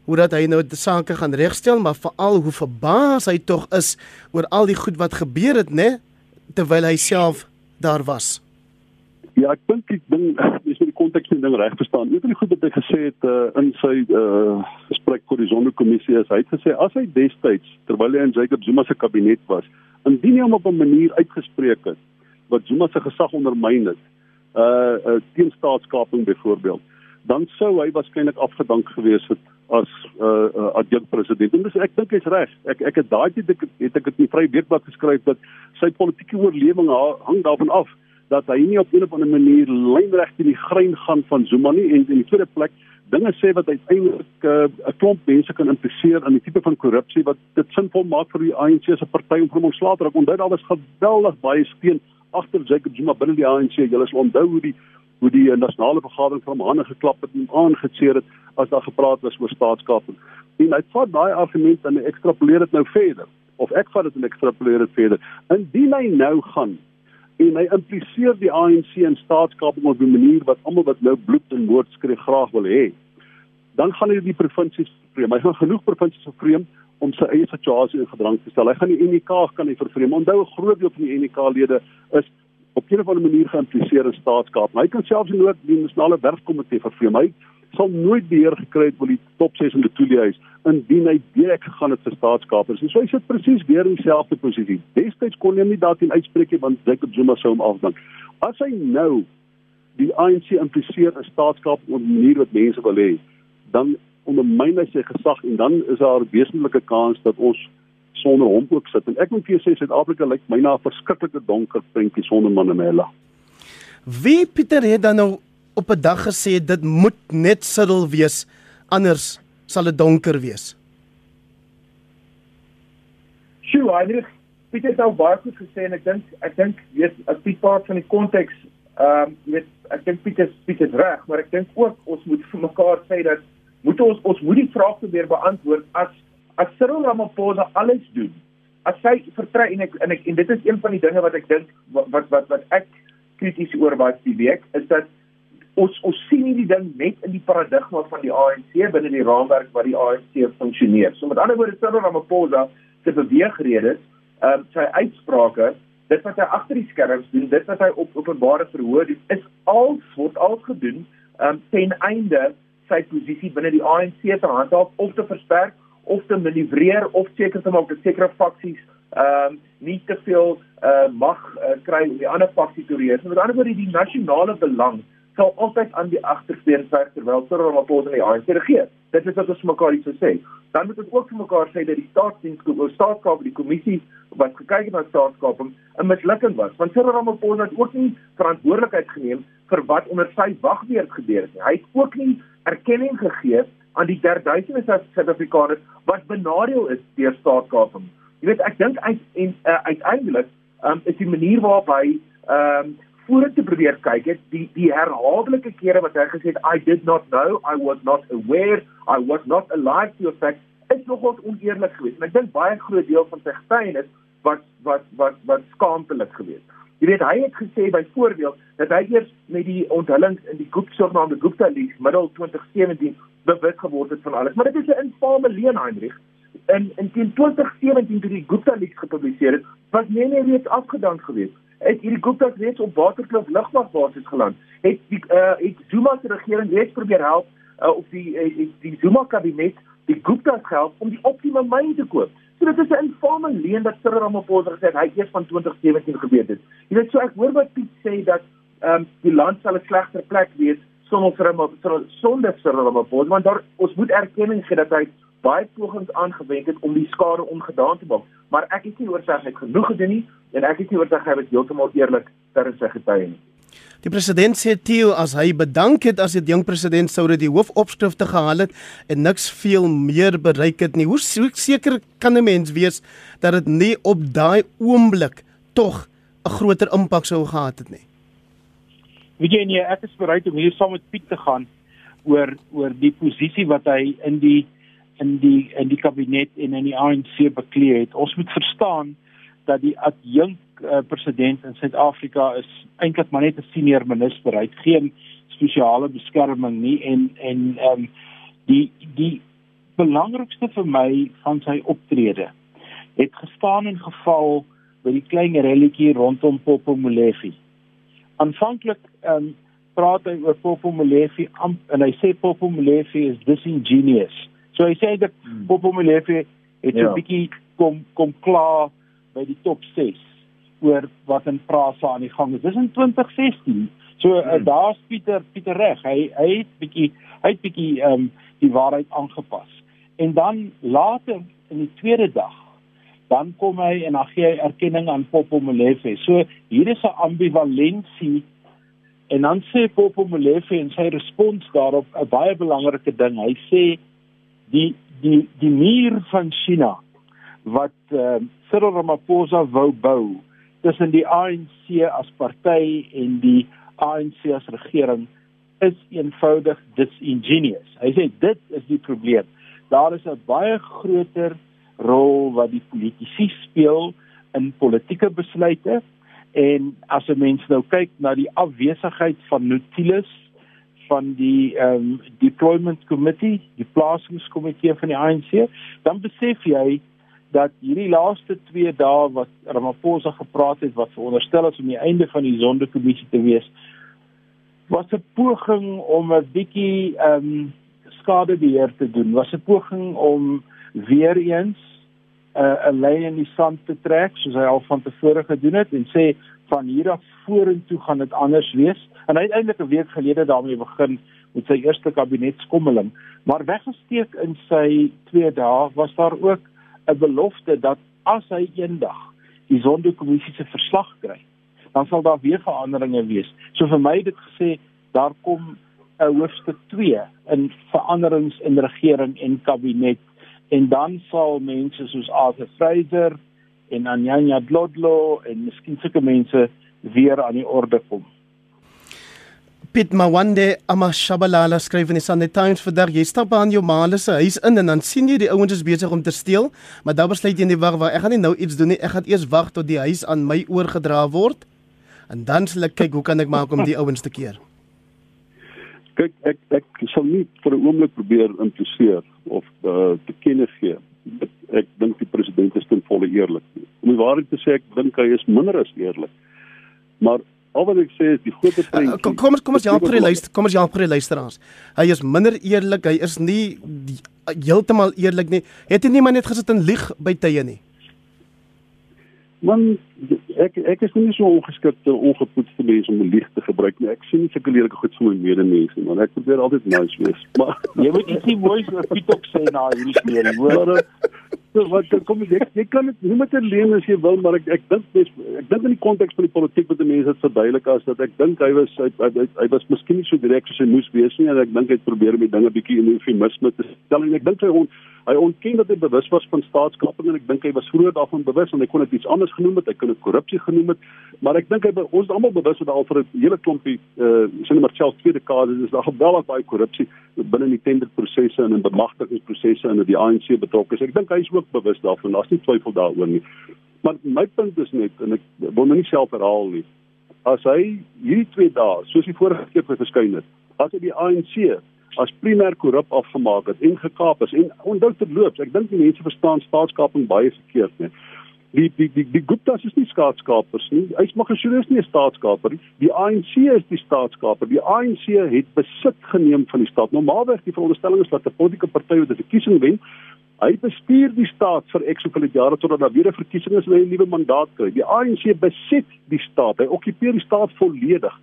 hoe dat hy nou die sake gaan regstel, maar veral hoe verbaas hy tog is oor al die goed wat gebeur het, né, terwyl hy self daar was. Ja, ek dink ek ding die konteks die ding reg verstaan. Een van die goed wat hy gesê het uh, in sy uh gesprek vir die sonderkommissie is hy het gesê as hy destyds terwyl hy in Jacob Zuma se kabinet was, indien hy hom op 'n manier uitgespreek het wat Zuma se gesag ondermyn het, uh, uh teen staatskaping byvoorbeeld, dan sou hy waarskynlik afgedank gewees het as uh, uh adjunkt president. En dis ek dink hy's reg. Ek ek het daai tyd het ek dit in die Vrye Weekblad geskryf dat sy politieke oorlewing hang daarvan af dat hy nie op 'n of ander manier lynreg in die grein gaan van Zuma nie en in die tweede plek dinge sê wat uiteindelik 'n uh, klomp mense kan impliseer in die tipe van korrupsie wat dit sinvol maak vir die ANC se party om hom ontslae te raak. Onthou daar was geweldig baie steun agter Jacob Zuma binne die ANC. Julle sal onthou hoe die hoe die nasionale vergadering van hom hande geklap het en aangeseer het as daar gepraat was oor staatskaping. En hy vat daai argument en ekstrapoleer dit nou verder of ek vat dit en ekstrapoleer dit verder. Indien hy nou gaan en hy impliseer die ANC in staatskaping op 'n manier wat almal wat nou bloed en moord skree graag wil hê. Dan gaan hy die provinsies vreem. Hy gaan genoeg provinsies vreem om sy eie situasie in gedrang te stel. Hy gaan die UNK kan hy vervreem. Onthou 'n groot deel van die UNK-lede is op 'n of ander manier geïmpliseer in staatskaping. Hy kan selfs nie die nasionale werkkomitee vervreem. Hy sal nooit beheer gekry het oor die top 6 in die toeliehuis indien hy direk gegaan het vir staatskapers. En so hy sit presies weer in dieselfde posisie. Destyds kon hy nie daarin uitspreek nie want Jacob Zuma sou hom afdank. As hy nou die ANC impliseer 'n staatskap op 'n manier wat mense wil hê, dan ondermyn hy sy gesag en dan is daar 'n wesentlike kans dat ons sonder hom ook sit. En ek moet vir jou sê Suid-Afrika lyk my na 'n verskriklike donker prentjie sonder Mandela. Wie Pieter het dan nou op 'n dag gesê dit moet net siddel wees anders sal dit donker wees. Sjoe, Heinrich, Pieter het al baie goed gesê en ek dink ek dink weet as die part van die konteks ehm um, weet ek dink Pieter Pieter reg, maar ek dink ook ons moet vir mekaar sê dat moet ons ons moet die vraag probeer beantwoord as as Cyril Ramaphosa alles doen as hy vertrek en ek en ek en dit is een van die dinge wat ek dink wat wat wat ek krities oor was die week is dat ons ons sien nie die ding net in die paradigma van die ANC binne die raamwerk wat die ANC funksioneer. So met ander woorde Cyril Ramaphosa se beweegredes, ehm um, sy uitsprake, dit wat hy agter die skerms doen, dit wat hy op openbare verhoor doen, is al word al gedoen ehm um, ten einde sy posisie binne die ANC te handhaaf of te versterk of te manoeuvreer of seker te maak dat sekere faksies ehm um, nie te veel uh, mag uh, kry om die ander faksie te reël. Met ander woorde die nasionale belang sal altyd aan die agtersteen werk terwyl Cyril Ramaphosa die ANC regeer. Dit is wat ons mekaar iets sê. Dan moet ons ook vir mekaar sê dat die staatsdienskoop of staatskap die kommissie wat gekyk het na staatskaping 'n mislukking was. Want Cyril Ramaphosa het ook nie verantwoordelikheid geneem vir wat onder sy wagbeerd gebeur het nie. Hy het ook nie erkenning gegee aan die derduisende Suid-Afrikaners wat benadeel is deur staatskaping. Jy weet, ek dink uit en uh, uiteindelik um, is die manier waarop hy um, vorentoe probeer kyk het die die herhaaldelike kere wat hy gesê het I did not know, I was not aware, I was not alive to effect is nogals oneerlik geweest. En ek dink baie groot deel van sy getuienis wat wat wat wat skaamtelik geweest. Jy weet hy het gesê byvoorbeeld dat hy eers met die onthullings in die Gupta sogenaamde Gupta leaks middel 2017 bewus geword het van alles. Maar dit is 'n infame leuen Heinrich. En in 2017 toe die Gupta leaks gepubliseer het, was Nene reeds afgedank geweest. Het hierdie Gupta reeds op Waterkloof lugmagbasis geland. Het die uh het Zuma se regering reeds probeer help uh, of die uh, die, Zuma kabinet die Gupta gehelp om die optimum myn te koop. So dit is 'n infame leuen dat Cyril Ramaphosa gesê het hy eers van 2017 geweet het. Jy weet so ek hoor wat Piet sê dat ehm um, die land sal 'n slegter plek wees sonder vir hom sonder Cyril Ramaphosa want daar ons moet erkenning gee dat hy baie pogings aangewend het om die skade ongedaan te maak, maar ek is nie oortuig hy het genoeg gedoen nie en ek is nie oortuig hy was heeltemal eerlik ter sy getuie nie. Die president sê Theo as hy bedank het as die jong president sou dit die hoofopskrifte gehaal het en niks veel meer bereik het nie. Hoe seker kan 'n mens wees dat dit nie op daai oomblik tog 'n groter impak sou gehad het nie? Weet jy nee, ek is bereid om hier saam met Piet te gaan oor oor die posisie wat hy in die in die in die kabinet en in die ANC bekleed het. Ons moet verstaan dat die adjunk uh, president in Suid-Afrika is eintlik maar net 'n senior minister. Hy het geen spesiale beskerming nie en en ehm um, die die belangrikste vir my van sy optrede het gestaan en geval by die klein relletjie rondom Popo Molefe. Aanvanklik ehm um, praat hy oor Popo Molefe en hy sê Popo Molefe is disingenuous. So hy sê dat hmm. Popo Molefe het 'n ja. bietjie kom kom klaar by die top 6 oor wat in Prasa aan die gang is. Dis in 2016. So uh, hmm. daar's Pieter Pieter reg. Hy hy het bietjie hy het bietjie ehm um, die waarheid aangepas. En dan later in die tweede dag dan kom hy en dan gee hy erkenning aan Popo Molefe. So hier is 'n ambivalensie en dan sê Popo Molefe en sy respons daarop 'n baie belangrike ding. Hy sê die die die muur van China wat uh, Cyril Ramaphosa wou bou tussen die ANC as party en die ANC as regering is eenvoudig disingenuous. Hy sê dit is die probleem. Daar is 'n baie groter rol wat die politici speel in politieke besluite en as 'n mens nou kyk na die afwesigheid van Nautilus van die ehm um, deployment committee, die plasingskomitee van die ANC, dan besef jy dat hierdie laaste 2 dae wat Ramaphosa gepraat het wat veronderstel is om die einde van die sondekommissie te wees was 'n poging om 'n bietjie ehm um, skadebeheer te doen. Was 'n poging om weer eens 'n uh, lyn in die sand te trek soos hy al van tevore gedoen het en sê van hier af vorentoe gaan dit anders wees. En hy het eintlik 'n week gelede daarmee begin met sy eerste kabinetskommeling. Maar weggesteek in sy 2 dae was daar ook 'n belofte dat as hy eendag die sondekommissie se verslag kry, dan sal daar weer veranderinge wees. So vir my het dit gesê daar kom 'n hoofstuk 2 in veranderings in regering en kabinet. En dan sal mense soos Arthur Fraser en Anyanya Dlodlo en miskien sulke mense weer aan die orde kom. Piet Mawande Amashabalala skryf in die Sunday Times vandag jy stap aan jou maale se huis in en dan sien jy die ouens is besig om te steel, maar dan besluit jy nie wag wag ek gaan nie nou iets doen nie, ek gaan eers wag tot die huis aan my oorgedra word en dan sal ek kyk hoe kan ek maak om die ouens te keer. Kyk ek ek sal nie vir 'n oomblik probeer impliseer of uh, te kenne gee ek dink die president is ten volle eerlik. Om die waarheid te sê ek dink hy is minder as eerlik. Maar Al wat ek sê is die groot prentjie. Uh, kom ons kom ons help vir die luister, kom ons help vir die luisteraars. Hy is minder eerlik, hy is nie heeltemal eerlik nie. Het hy nie maar net gesit en lieg by tye nie? Man ek ek is nie so ongeskikte ongepoetste mens om lieg te gebruik nie. Ek sien nie sulke lelike goed vir my medemense nie, maar ek probeer altyd nice wees. Maar jy moet iets nie mooi so Piet op sê na hierdie storie, hoor. So wat kom jy jy kan dit nie met 'n leuen as jy wil maar ek ek dink dis ek dink in die konteks van die politiek wat die mense dit verduidelik as dat ek dink hy was hy, hy, hy, was miskien nie so direk soos hy moes wees nie en ek dink hy het probeer om die dinge bietjie in eufemisme te stel en ek dink hy on, hy ontken dat hy bewus was van staatskaping en ek dink hy was vroeër daarvan bewus en hy kon dit iets anders genoem het hy kon dit korrupsie genoem het maar ek dink hy ons is almal bewus dat al vir 'n hele klompie uh sien maar selfs tweede dekades is daar geweldig baie korrupsie binne die tenderprosesse en in bemagtigingsprosesse en in die ANC betrokke is ek dink hy is ook bewus daarvan. Daar's nie twyfel daaroor nie. Maar my punt is net en ek wil nou nie self herhaal nie. As hy hierdie twee dae, soos die vorige keer verskyn het, as hy die ANC as primêr korrup afgemaak het en gekaap is en onthou terloops, ek dink die mense verstaan staatskaping baie verkeerd nie. Die die die die Guptas is nie staatskapers nie. Hy's Magashule is nie 'n staatskaper nie. Die ANC is die staatskaper. Die ANC het besit geneem van die staat. Normaalweg die veronderstelling is dat 'n politieke party wat 'n verkiesing wen, Hy bestuur die staat vir ek soveel jare totdat daar weer 'n verkiesing is en hy 'n nuwe mandaat kry. Die ANC besit die staat. Hy okkupeer die staat volledig.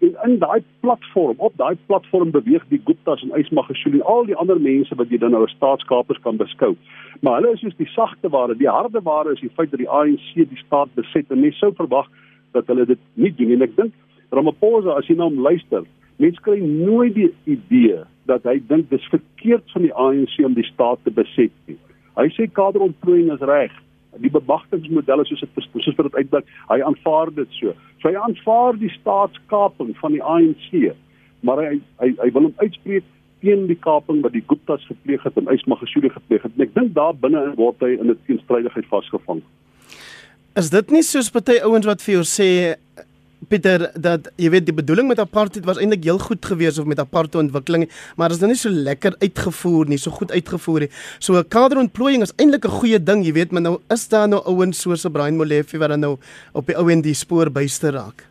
En in daai platform, op daai platform beweeg die Guptas en Ysmagashule en al die ander mense wat jy dan nou as staatskapers kan beskou. Maar hulle is soos die sagte ware, die harde ware is die feit dat die ANC die staat beset en mens sou verwag dat hulle dit nie doen en ek dink Ramaphosa as jy na nou hom luister, mense kry nooit die idee dat hy dink dis verkeerd van die ANC om die staat te beset nie. Hy sê kaderontplooiing is reg. Die bemagtigingsmodelle soos dit soos wat dit uitblik, hy aanvaar dit so. So hy aanvaar die staatskaping van die ANC, maar hy hy hy wil hom uitspreek teen die kaping wat die Guptas gepleeg het en Ysmagashule gepleeg het. En ek dink daar binne word hy in 'n teenstrydigheid vasgevang. Is dit nie soos party ouens wat vir jou sê Pieter dat jy weet die bedoeling met apartheid was eintlik heel goed geweest of met apartheid ontwikkeling maar is dit nie so lekker uitgevoer nie so goed uitgevoer nie. So 'n kaderontplooiing is eintlik 'n goeie ding jy weet maar nou is daar nou ouens soos Brian Molefe wat dan nou op die ou en die spoor byste raak.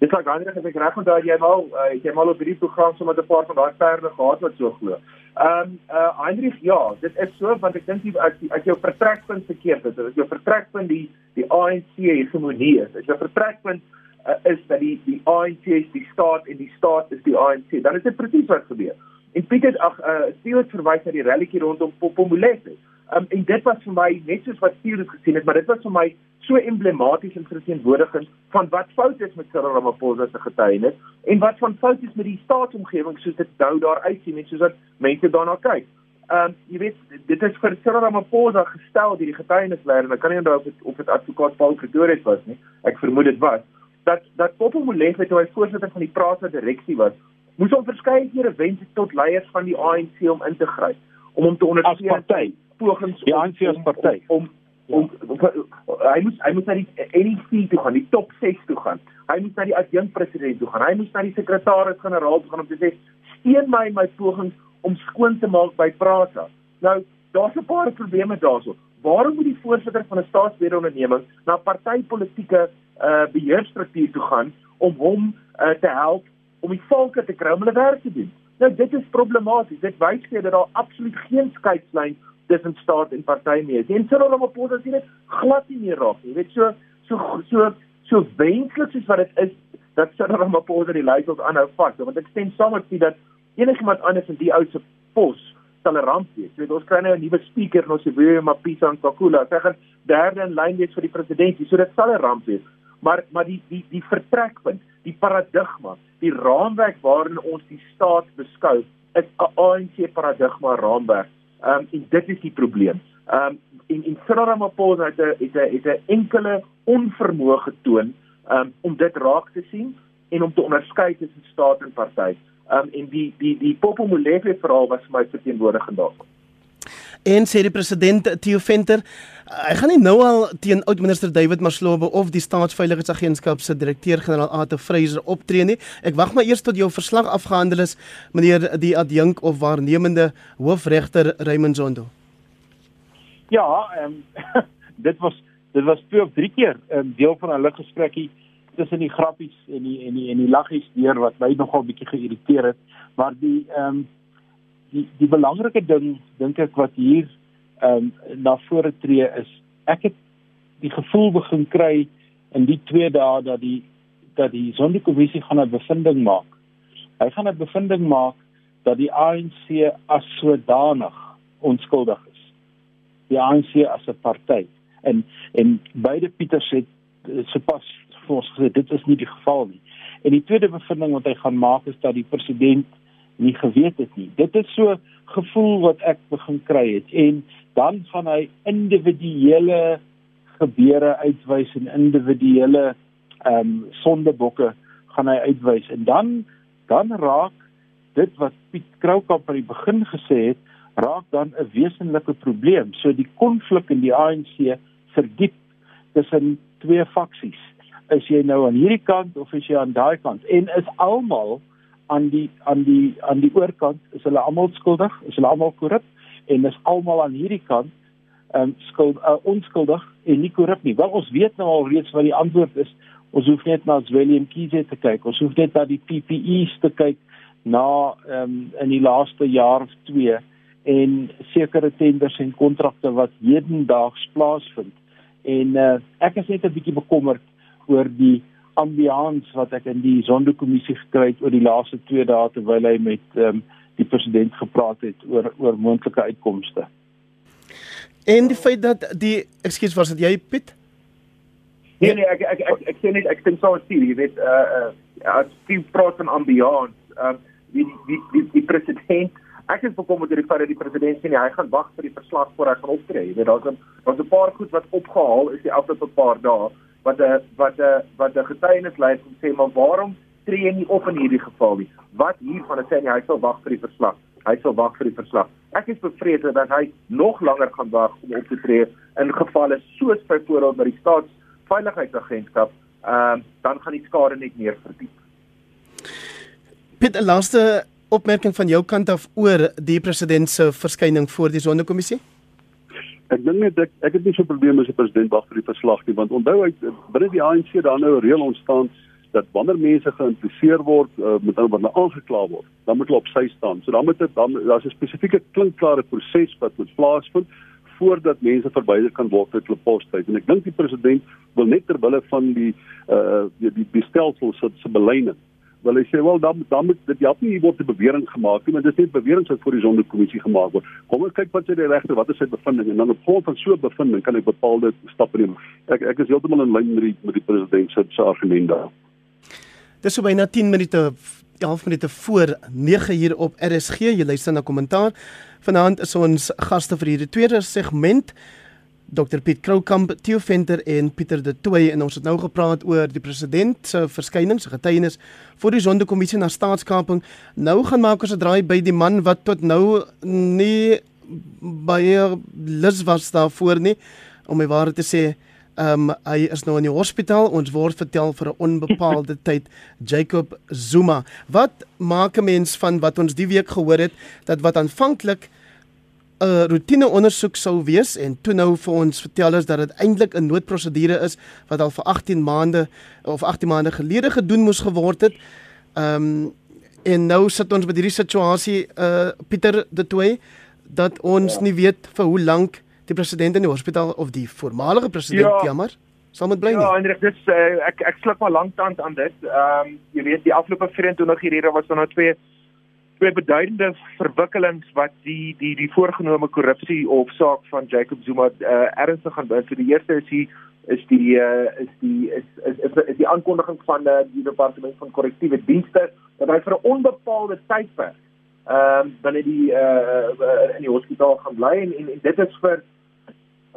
Dis like ander as ek reg onthou jy mal uh, jy mal op hierdie program so met 'n paar van daai perde gehad wat so glo. Ehm um, uh Heinrich ja, dit is so want ek dink as as jou vertrekpunt verkeerd is, as jou vertrekpunt die die ANC hegemonie is, as jou vertrekpunt uh, is dat die die ANC is die staat en die staat is die ANC. Dan is dit presies wat gebeur. En Pieter ag uh Steele verwys na die rallytjie rondom Popomolete. Um, en dit was vir my net soos wat Steele gesien het, maar dit was vir my so emblematies en verteenwoordigend van wat fout is met Cyril Ramaphosa se getuienis en wat van fout is met die staatsomgewing soos dit nou daar uitsien en soos wat mense daarna kyk. Ehm um, jy weet dit is vir Cyril Ramaphosa gestel deur die getuienisleier en ek kan nie onthou of dit of dit advokaat Paul Getoret was nie. Ek vermoed dit was dat dat Popo Molefe toe hy voorsitter van die Prasa direksie was, moes hom verskeie kere wens tot leiers van die ANC om in te gryp om hom te ondersteun as party pogings die ANC as party om om, om, om hy moes hy moes na die NEC toe gaan, die top 6 toe gaan. Hy moes na die adjunkt president toe gaan. Hy moes na die sekretaris-generaal toe gaan om te sê steun my my pogings om skoon te maak by Prasa. Nou, daar's 'n paar probleme daarso. Waarom moet die voorsitter van 'n staatsbeheerde onderneming na partytetiese uh beheerstruktuur toe gaan om hom uh, te help om die volke te kry om hulle werk te doen. Nou dit is problematies. Dit wys vir dat daar absoluut geen skeidslyn tussen staat en party meer is. En Cyril Ramaphosa sien dit glad nie meer raak nie. Jy weet so so so so wenslik soos wat dit is dat Cyril Ramaphosa die leiers aanhou vat, want ek stem saam met dit dat enigiemand anders in die ou se pos sal 'n ramp wees. Jy weet ons kry nou 'n nuwe speaker in ons Sibuya Mapisa en Kakula. Hy gaan derde in lyn wees vir die presidentskap. So dit sal 'n ramp wees maar maar die die die vertrekpunt, die paradigma, die raamwerk waarin ons die staat beskou, is 'n ANC paradigma raamwerk. Ehm um, en dit is die probleem. Ehm um, en en Ramaphosa het 'n het 'n het 'n enkele onvermoë getoon um, om dit raak te sien en om te onderskei tussen staat en party. Ehm um, en die die die Popo Molefe verhaal was vir my verteenwoordigend daarvan en sê die president Theo Venter hy gaan nie nou al teen oud-minister David Maslobe of die staatsveiligheidsagentskap se direkteur-generaal Ate Freyser optree nie. Ek wag maar eers tot jou verslag afgehandel is meneer die adjunk of waarnemende hoofregter Raymond Zondo. Ja, ehm um, dit was dit was twee of drie keer 'n um, deel van 'n lig gesprekkie tussen die grappies en die en die en die laggies deur wat my nogal bietjie geïrriteer het, maar die ehm um, die die belangrike ding dink ek wat hier ehm um, na vore tree is ek het die gevoel begin kry in die 2 dae dat die dat die sondekommissie gaan 'n bevinding maak. Hy gaan 'n bevinding maak dat die ANC as sodanig onskuldig is. Die ANC as 'n party en en beide Pieters het sopas vir ons gesê dit is nie die geval nie. En die tweede bevinding wat hy gaan maak is dat die president nie geweet het nie. Dit is so gevoel wat ek begin kry het en dan gaan hy individuele gebeure uitwys en individuele ehm um, sondebokke gaan hy uitwys en dan dan raak dit wat Piet Kroukamp aan die begin gesê het raak dan 'n wesenlike probleem. So die konflik in die ANC verdiep tussen twee faksies. Is jy nou aan hierdie kant of is jy aan daai kant? En is almal aan die aan die aan die oorkant is hulle almal skuldig, is hulle almal korrup en is almal aan hierdie kant um, skuld uh, onskuldig en nie korrup nie. Wel ons weet nou al reeds wat die antwoord is. Ons hoef net na William Kiese te kyk. Ons hoef net na die PPE's te kyk na um, in die laaste jaar of 2 en sekere tenders en kontrakte wat hedendaags plaasvind. En uh, ek is net 'n bietjie bekommerd oor die ambiance wat ek in die sondekommissie gekry het oor die laaste 2 dae terwyl hy met um, die president gepraat het oor oor moontlike uitkomste. En die feit dat die ekskuus was dit jy Piet? Nee nee, ek ek ek ek sê net ek dink sou sien, jy weet uh uh as jy praat van ambiance, um die die die die president Ek is bekommerd oor die feit dat die president sê nee, hy gaan wag vir die verslag voor hy gaan optree. Jy weet daar's 'n daar's 'n paar goed wat opgehaal is die afgelope paar dae wat 'n wat 'n wat 'n getuienis lei om sê maar waarom tree jy nie op in hierdie geval nie? Wat hiervan sê hy sal wag vir die verslag. Hy sal wag vir die verslag. Ek is bevrees dat hy nog langer gaan wag om op te tree in gevalle soos byvoorbeeld by die staatsveiligheidsagentskap, ehm uh, dan gaan die skade net meer verdiep. Piet, 'n laaste opmerking van jou kant af oor die president se verskyning voor die sondekommissie? Ek dink net ek ek het nie so 'n probleem as die president wag vir die verslag nie want onthou hy binne die ANC daar nou 'n reël ontstaan dat wanneer mense geïmpliseer word uh, met hulle nou aangekla word, dan moet hulle op sy staan. So dan moet dit dan daar's 'n spesifieke klinkklare proses wat moet plaasvind voordat mense verwyder kan word uit hulle postheid. En ek dink die president wil net ter wille van die uh die die, die stelsel se se beleiding wil hy sê wel dan dan moet dit help nie hier word 'n bewering gemaak nie, maar dit is net beweringe wat voor die sondekommissie gemaak word. Kom ons kyk wat sê die regter, wat is sy bevinding en dan op grond van so 'n bevinding kan ek bepaalde stappe neem. Ek ek is heeltemal in lyn met die met die president se se argument daar. Dis so byna 10 minute 11 minute voor 9 uur op RSG. Jy luister na kommentaar. Vanaand is ons gaste vir hierdie tweede segment. Dr Piet Kroukamp, Theo Venter en Pieter De Tooy en ons het nou gepraat oor die president se verskyning, se getuienis voor die sondekommissie na staatskaping. Nou gaan maak ons 'n draai by die man wat tot nou nie baie lus was daarvoor nie om my ware te sê. Ehm um, hy is nou in die hospitaal. Ons word vertel vir 'n onbepaalde tyd Jacob Zuma. Wat maak 'n mens van wat ons die week gehoor het dat wat aanvanklik 'n roetine ondersoek sou wees en toe nou vir ons vertel is dat dit eintlik 'n noodprosedure is wat al vir 18 maande of 18 maande gelede gedoen moes geword het. Ehm um, en nou sit ons by hierdie situasie uh Pieter de Toey dat ons ja. nie weet vir hoe lank die president in die hospitaal of die voormalige president ja. jammer sal moet bly nie. Ja, Hendrik, dis uh, ek ek sluk maar lank tand aan dit. Ehm um, jy weet die afgelope 24 ure was daar nou twee twee beduidende verwikkelings wat die die die voorgenome korrupsie of saak van Jacob Zuma uh, ernstig gaan beïnvloed. So die eerste is die is die uh, is die is is is, is die aankondiging van uh, die departement van korrektiewe dienste dat hy vir 'n onbepaalde tydperk ehm uh, binne die uh, in die hospitaal gaan bly en, en en dit is vir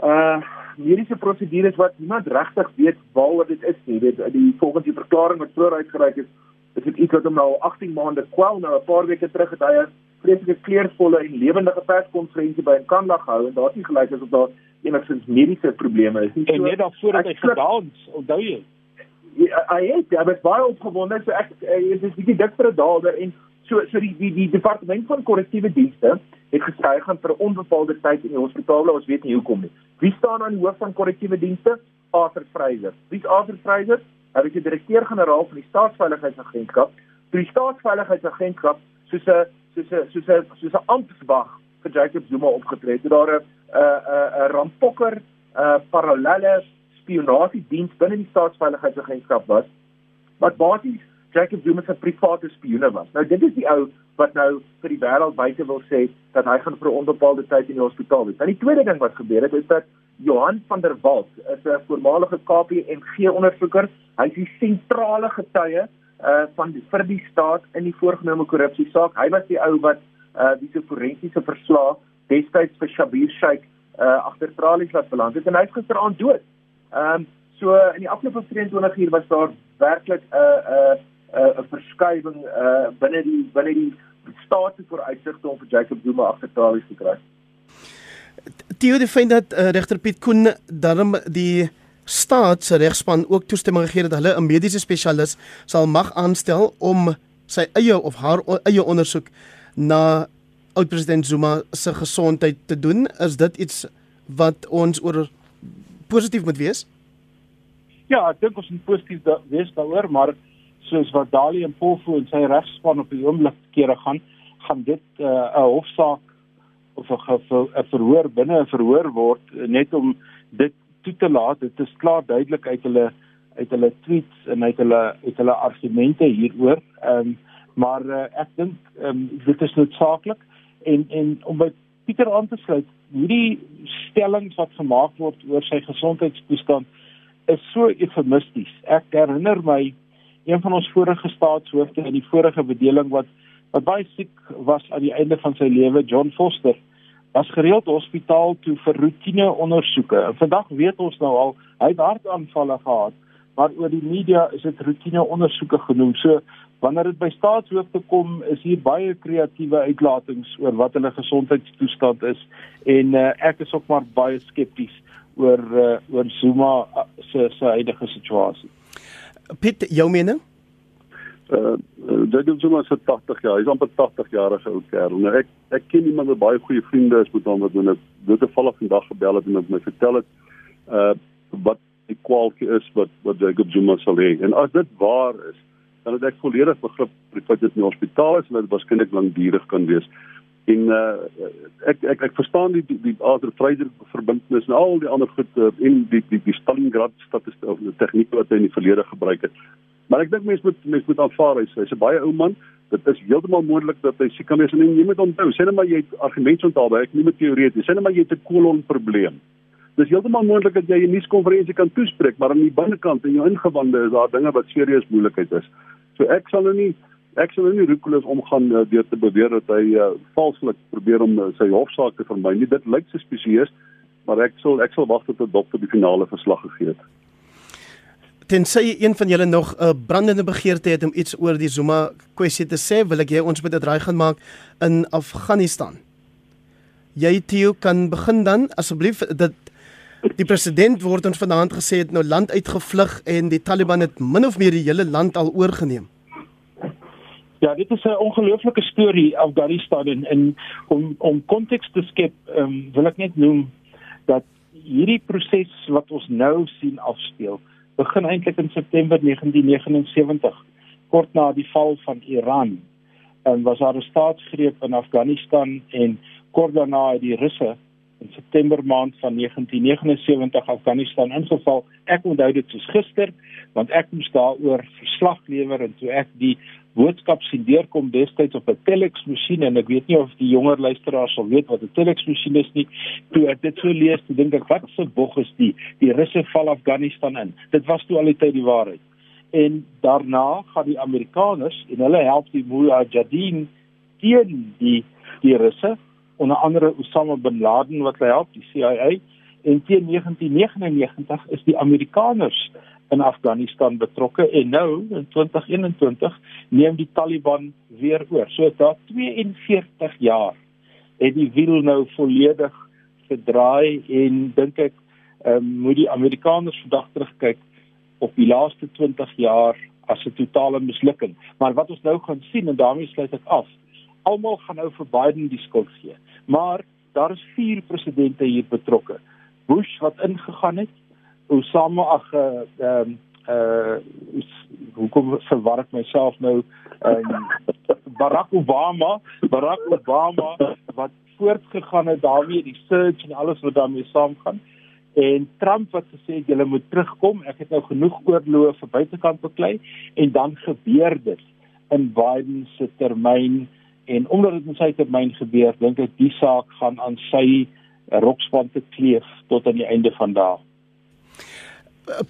uh mediese prosedures wat niemand regtig weet waaroor dit is nie. Dit die volgens die verklaring wat vroeër uitgereik is is dit iets wat hom nou 18 maande kwel nou 'n paar weke terug het hy 'n vreeslike kleurvolle en lewendige perskonferensie by 'n kanla gehou en daar het gelyk asof daar enigstens mediese probleme is. Nie so, en net dan voordat hy gedans, onthou jy? Ja, hy het ja, met baie opgewonde so ek dit is bietjie dik vir 'n daalder en so so die die die departement van korrektiewe dienste het gesê hy gaan vir 'n onbepaalde tyd in die hospitaal ons weet nie hoekom nie. Wie staan aan die hoof van korrektiewe dienste? Arthur Fraser. Wie is Arthur Fraser? Hy is die direkteur-generaal van die Staatsveiligheidsagentskap. Die Staatsveiligheidsagentskap soos 'n soos 'n soos 'n soos 'n amptbag vir Jacob Zuma opgetree het. Daar 'n 'n 'n rampokker 'n parallelle spionasiediens binne die Staatsveiligheidsagentskap was wat basies Jacob Zuma se private spioene was. Nou dit is die ou wat nou vir die wêreld buite wil sê dat hy gaan vir 'n onbepaalde tyd in die hospitaal wees. Nou die tweede ding wat gebeur het is dat Johan van der Walt is 'n voormalige KPMG ondersoeker. Hy is die sentrale getuie uh van die, vir die staat in die voorgenome korrupsie saak. Hy was die ou wat uh diese forensiese verslag destyds vir Shabir Sheikh uh agter tralies laat beland het en hy is gisteraand dood. Ehm um, so in die afgelope 24 uur was daar werklik 'n uh, 'n uh, 'n uh, 'n verskywing uh binne die binne die staat se vooruitsigte om vir Jacob Zuma agter tralies te kry. Theo die vind dat uh, regter Piet Koen daarom die staat se regspan ook toestemming gegee dat hulle 'n mediese spesialis sal mag aanstel om sy eie of haar eie ondersoek na oud-president Zuma se gesondheid te doen. Is dit iets wat ons oor positief moet wees? Ja, ek dink ons moet positief da wees daaroor, maar soos wat Dali en Polfo en sy regspan op die oomblik kere gaan, gaan dit uh, 'n uh, hofsaak of 'n verhoor binne 'n verhoor word net om dit toe te laat. Dit is klaar duidelik uit hulle uit hulle tweets en uit hulle uit hulle argumente hieroor. Ehm um, maar uh, ek dink ehm um, dit is noodsaaklik en en om by Pieter aan te sluit, hierdie stellings wat gemaak word oor sy gesondheidstoestand is so eufemisties. Ek herinner my een van ons vorige staatshoofde in die vorige bedeling wat wat baie siek was aan die einde van sy lewe, John Foster, was gereeld hospitaal toe vir roetine ondersoeke. En vandag weet ons nou al hy het hartaanvalle gehad, maar oor die media is dit roetine ondersoeke genoem. So wanneer dit by staatshoofde kom, is hier baie kreatiewe uitlatings oor wat hulle gesondheidstoestand is en uh, ek is ook maar baie skepties oor uh, oor Zuma uh, se se huidige situasie. Piet, jou mening? Uh, Jacob Zuma is 80 jaar. Hy's amper 80 jarige ou kerel. Nou ek ek ken iemand wat baie goeie vriende is met hom wat doen dit. Dit toevallig vandag gebel het en met my vertel het uh wat die kwaliteit is wat wat Jacob Zuma sal hê. En as dit waar is, dan het ek volledig begrip vir die feit dat hy in die hospitaal is en dit waarskynlik lankdurig kan wees. En uh ek ek ek verstaan die die, die Adler Vryder verbintenis en al die ander goed uh, en die die die Stalingrad statistiek of die tegniek wat hy in die verlede gebruik het. Maar ek dink mense moet mense moet aanvaar hy hy's 'n baie ou man. Dit is heeltemal moontlik dat hy siek kan wees en jy moet onthou, sê net maar jy het argumente onthou, ek nie met teoreties. Sê net maar jy het 'n kolon probleem. Dis heeltemal moontlik dat jy 'n nuuskonferensie kan toespreek, maar aan die binnekant in jou ingewande is daar dinge wat serieus moeilikheid is. So ek sal nou nie ek sal nou nie roekeloos omgaan uh, deur te beweer dat hy uh, valslik probeer om uh, sy hofsaak te vermy nie. Dit lyk suspisieus, maar ek sal ek sal wag tot 'n dokter die finale verslag gegee het. Tensy een van julle nog 'n uh, brandende begeerte het om iets oor die Zuma kwessie te sê, wil ek jy ons met dit reg gaan maak in Afghanistan. Jy Theo kan begin dan asseblief dit Die president word ons vanaand gesê het nou land uitgevlug en die Taliban het min of meer die hele land al oorgeneem. Ja, dit is 'n ongelooflike storie Afghanistan en, en om om konteks te skep, um, wil ek net noem dat hierdie proses wat ons nou sien afspeel, begin eintlik in September 1979, kort na die val van Iran. En was daar 'n staatsgreep in Afghanistan en kort daarna het die Russe in September maand van 1979 Afghanistan ingeval. Ek onthou dit soos gister want ek moes daaroor verslag lewer en toe ek die boodskap sien deurkom destyds op 'n telex masjien en ek weet nie of die jonger luisteraars sal weet wat 'n telex masjien is nie. Toe ek dit so lees, toe dink ek wat se bog is die? Die Russe val Afghanistan in. Dit was toe al die tyd die waarheid. En daarna gaan die Amerikaners en hulle help die Mujahideen teen die die Russe onder andere Osama bin Laden wat hy help die CIA en teen 1999 is die Amerikaners in Afghanistan betrokke en nou in 2021 neem die Taliban weer oor. So daar 42 jaar het die wiel nou volledig gedraai en dink ek um, moet die Amerikaners vandag terugkyk op die laaste 20 jaar as 'n totale mislukking. Maar wat ons nou gaan sien en daarmee sluit ek af. Almal gaan nou vir Biden die skuld gee. Maar daar is vier presidente hier betrokke. Bush wat ingegaan het, Osama ag ehm uh, uh, uh hoekom verwar ek myself nou? Ehm um, Barack Obama, Barack Obama wat voortgegaan het daarmee die surge en alles wat daarmee saamgaan. En Trump wat gesê het julle moet terugkom, ek het nou genoeg oorloë vir buitekant beklei. En dan gebeur dit in Biden se termyn. En omdat dit in sy termyn gebeur, dink ek die saak gaan aan sy rokspan te kleef tot aan die einde van daardie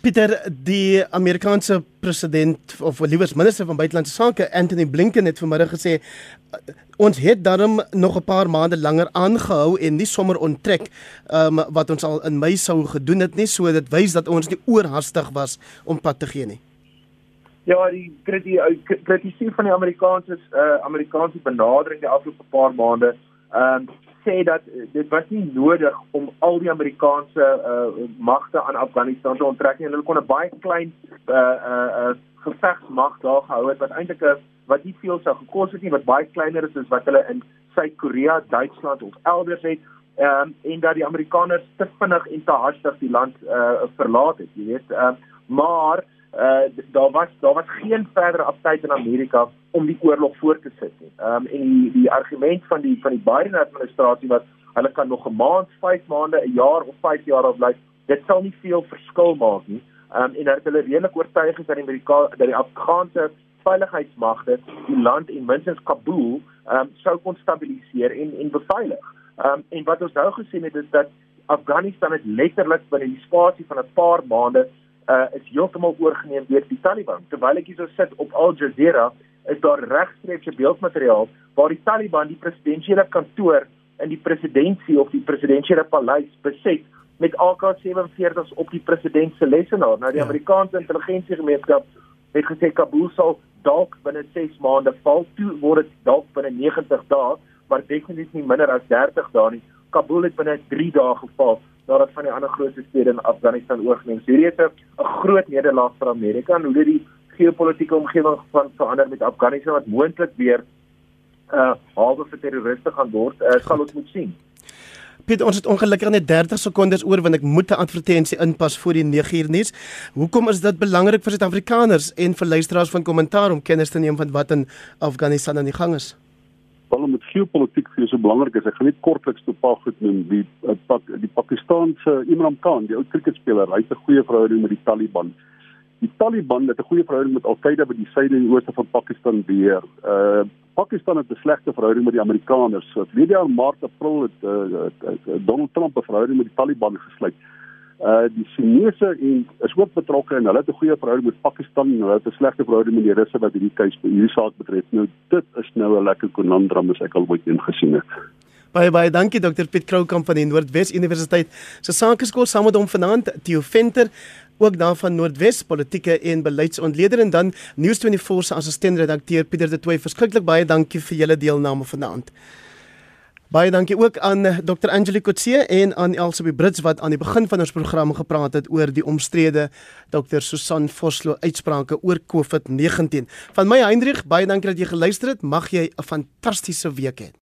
Peter die Amerikaanse president of liewers minister van buitelandse sake Anthony Blinken het vanmiddag gesê ons het daarom nog 'n paar maande langer aangehou en nie sommer onttrek um, wat ons al in Mei sou gedoen het nie so dit wys dat ons nie oorhaastig was om pad te gee nie. Ja, die kritisie van die Amerikaanse uh, Amerikaanse benadering die afgelope paar maande, ehm um, sê dat dit was nie nodig om al die Amerikaanse uh, magte aan Afghanistan te onttrek nie. Hulle kon 'n baie klein uh uh, uh gevegsmag daar gehou het wat eintlik 'n wat nie veel sou gekos het nie, wat baie kleiner is as wat hulle in Suid-Korea, Duitsland of elders het. Ehm um, en dat die Amerikaners te vinnig en te hastig die land uh verlaat het, jy weet. Ehm uh, maar uh daar was daar was geen verdere aptyd in Amerika om die oorlog voort te sit nie. Ehm um, en die die argument van die van die Biden administrasie was hulle kan nog 'n maand, 5 maande, 'n jaar of 5 jaar af bly. Dit sal nie veel verskil maak nie. um, en dat hulle redelik oortuig is dat die Amerika dat die Afghaanse veiligheidsmagte die land en minstens Kabul um, sou kon stabiliseer en en beveilig. Um, en wat ons nou gesien het is dat Afghanistan het letterlik binne die spasie van 'n paar maande uh, is heeltemal oorgeneem deur die Taliban. Terwyl ek hierso sit op Al Jazeera, is daar regstreekse beeldmateriaal waar die Taliban die presidentsiële kantoor in die presidentskap of die presidentsiële paleis beset met AK-47s op die president se lesenaar. Nou die ja. Amerikaanse intelligensiegemeenskap het gesê Kabul sal dalk binne 6 maande val, toe word dit dalk binne 90 dae, maar definitief nie minder as 30 dae nie. Kabul het binne 3 dae geval nadat van die ander groot stede in Afghanistan oorgeneem. So hierdie is 'n groot nederlaag vir Amerika en hoe dit die geopolitiese omgewing van verander met Afghanistan wat moontlik weer 'n uh, hawe vir terroriste gaan word, uh, sal ons moet sien. Piet, ons het ongelukkig net 30 sekondes oor want ek moet 'n advertensie inpas voor die 9 uur nuus. Hoekom is dit belangrik vir Suid-Afrikaners en vir luisteraars van kommentaar om kennis te neem van wat in Afghanistan aan die gang is? Wel met geopolitiek vir so belangrik is, ek gaan net kortliks toe paar goed noem. Die uh, pak, die Pakistaanse Imran Khan, die ou kriketspeler, hy het 'n goeie verhouding met die Taliban. Die Taliban het 'n goeie verhouding met Al-Qaeda by die suide en ooste van Pakistan beheer. Uh Pakistan het 'n slegte verhouding met die Amerikaners. So verlede jaar Maart, April het uh, uh, Donald Trump 'n verhouding met die Taliban gesluit. Uh die Chinese en is ook betrokke en hulle het 'n goeie verhouding met Pakistan en hulle het 'n slegte verhouding met die Russe wat hierdie keuse hierdie saak betref. Nou dit is nou 'n lekker konandram as ek al ooit een gesien het. Baie baie dankie Dr Piet Kroukamp van die Noordwes Universiteit. Se sakeskool saam met hom vanaand Theo Venter ook daar van Noordwes politieke en beleidsontleder en dan News24 se assistent-redakteur Pieter de Tooy. Verskriklik baie dankie vir julle deelname vanaand. Baie dankie ook aan eh, Dr Angelique Kotse en aan Elsie Brits wat aan die begin van ons program gepraat het oor die omstrede Dr Susan Vosloo uitsprake oor COVID-19. Van my Hendrik, baie dankie dat jy geluister het. Mag jy 'n fantastiese week hê.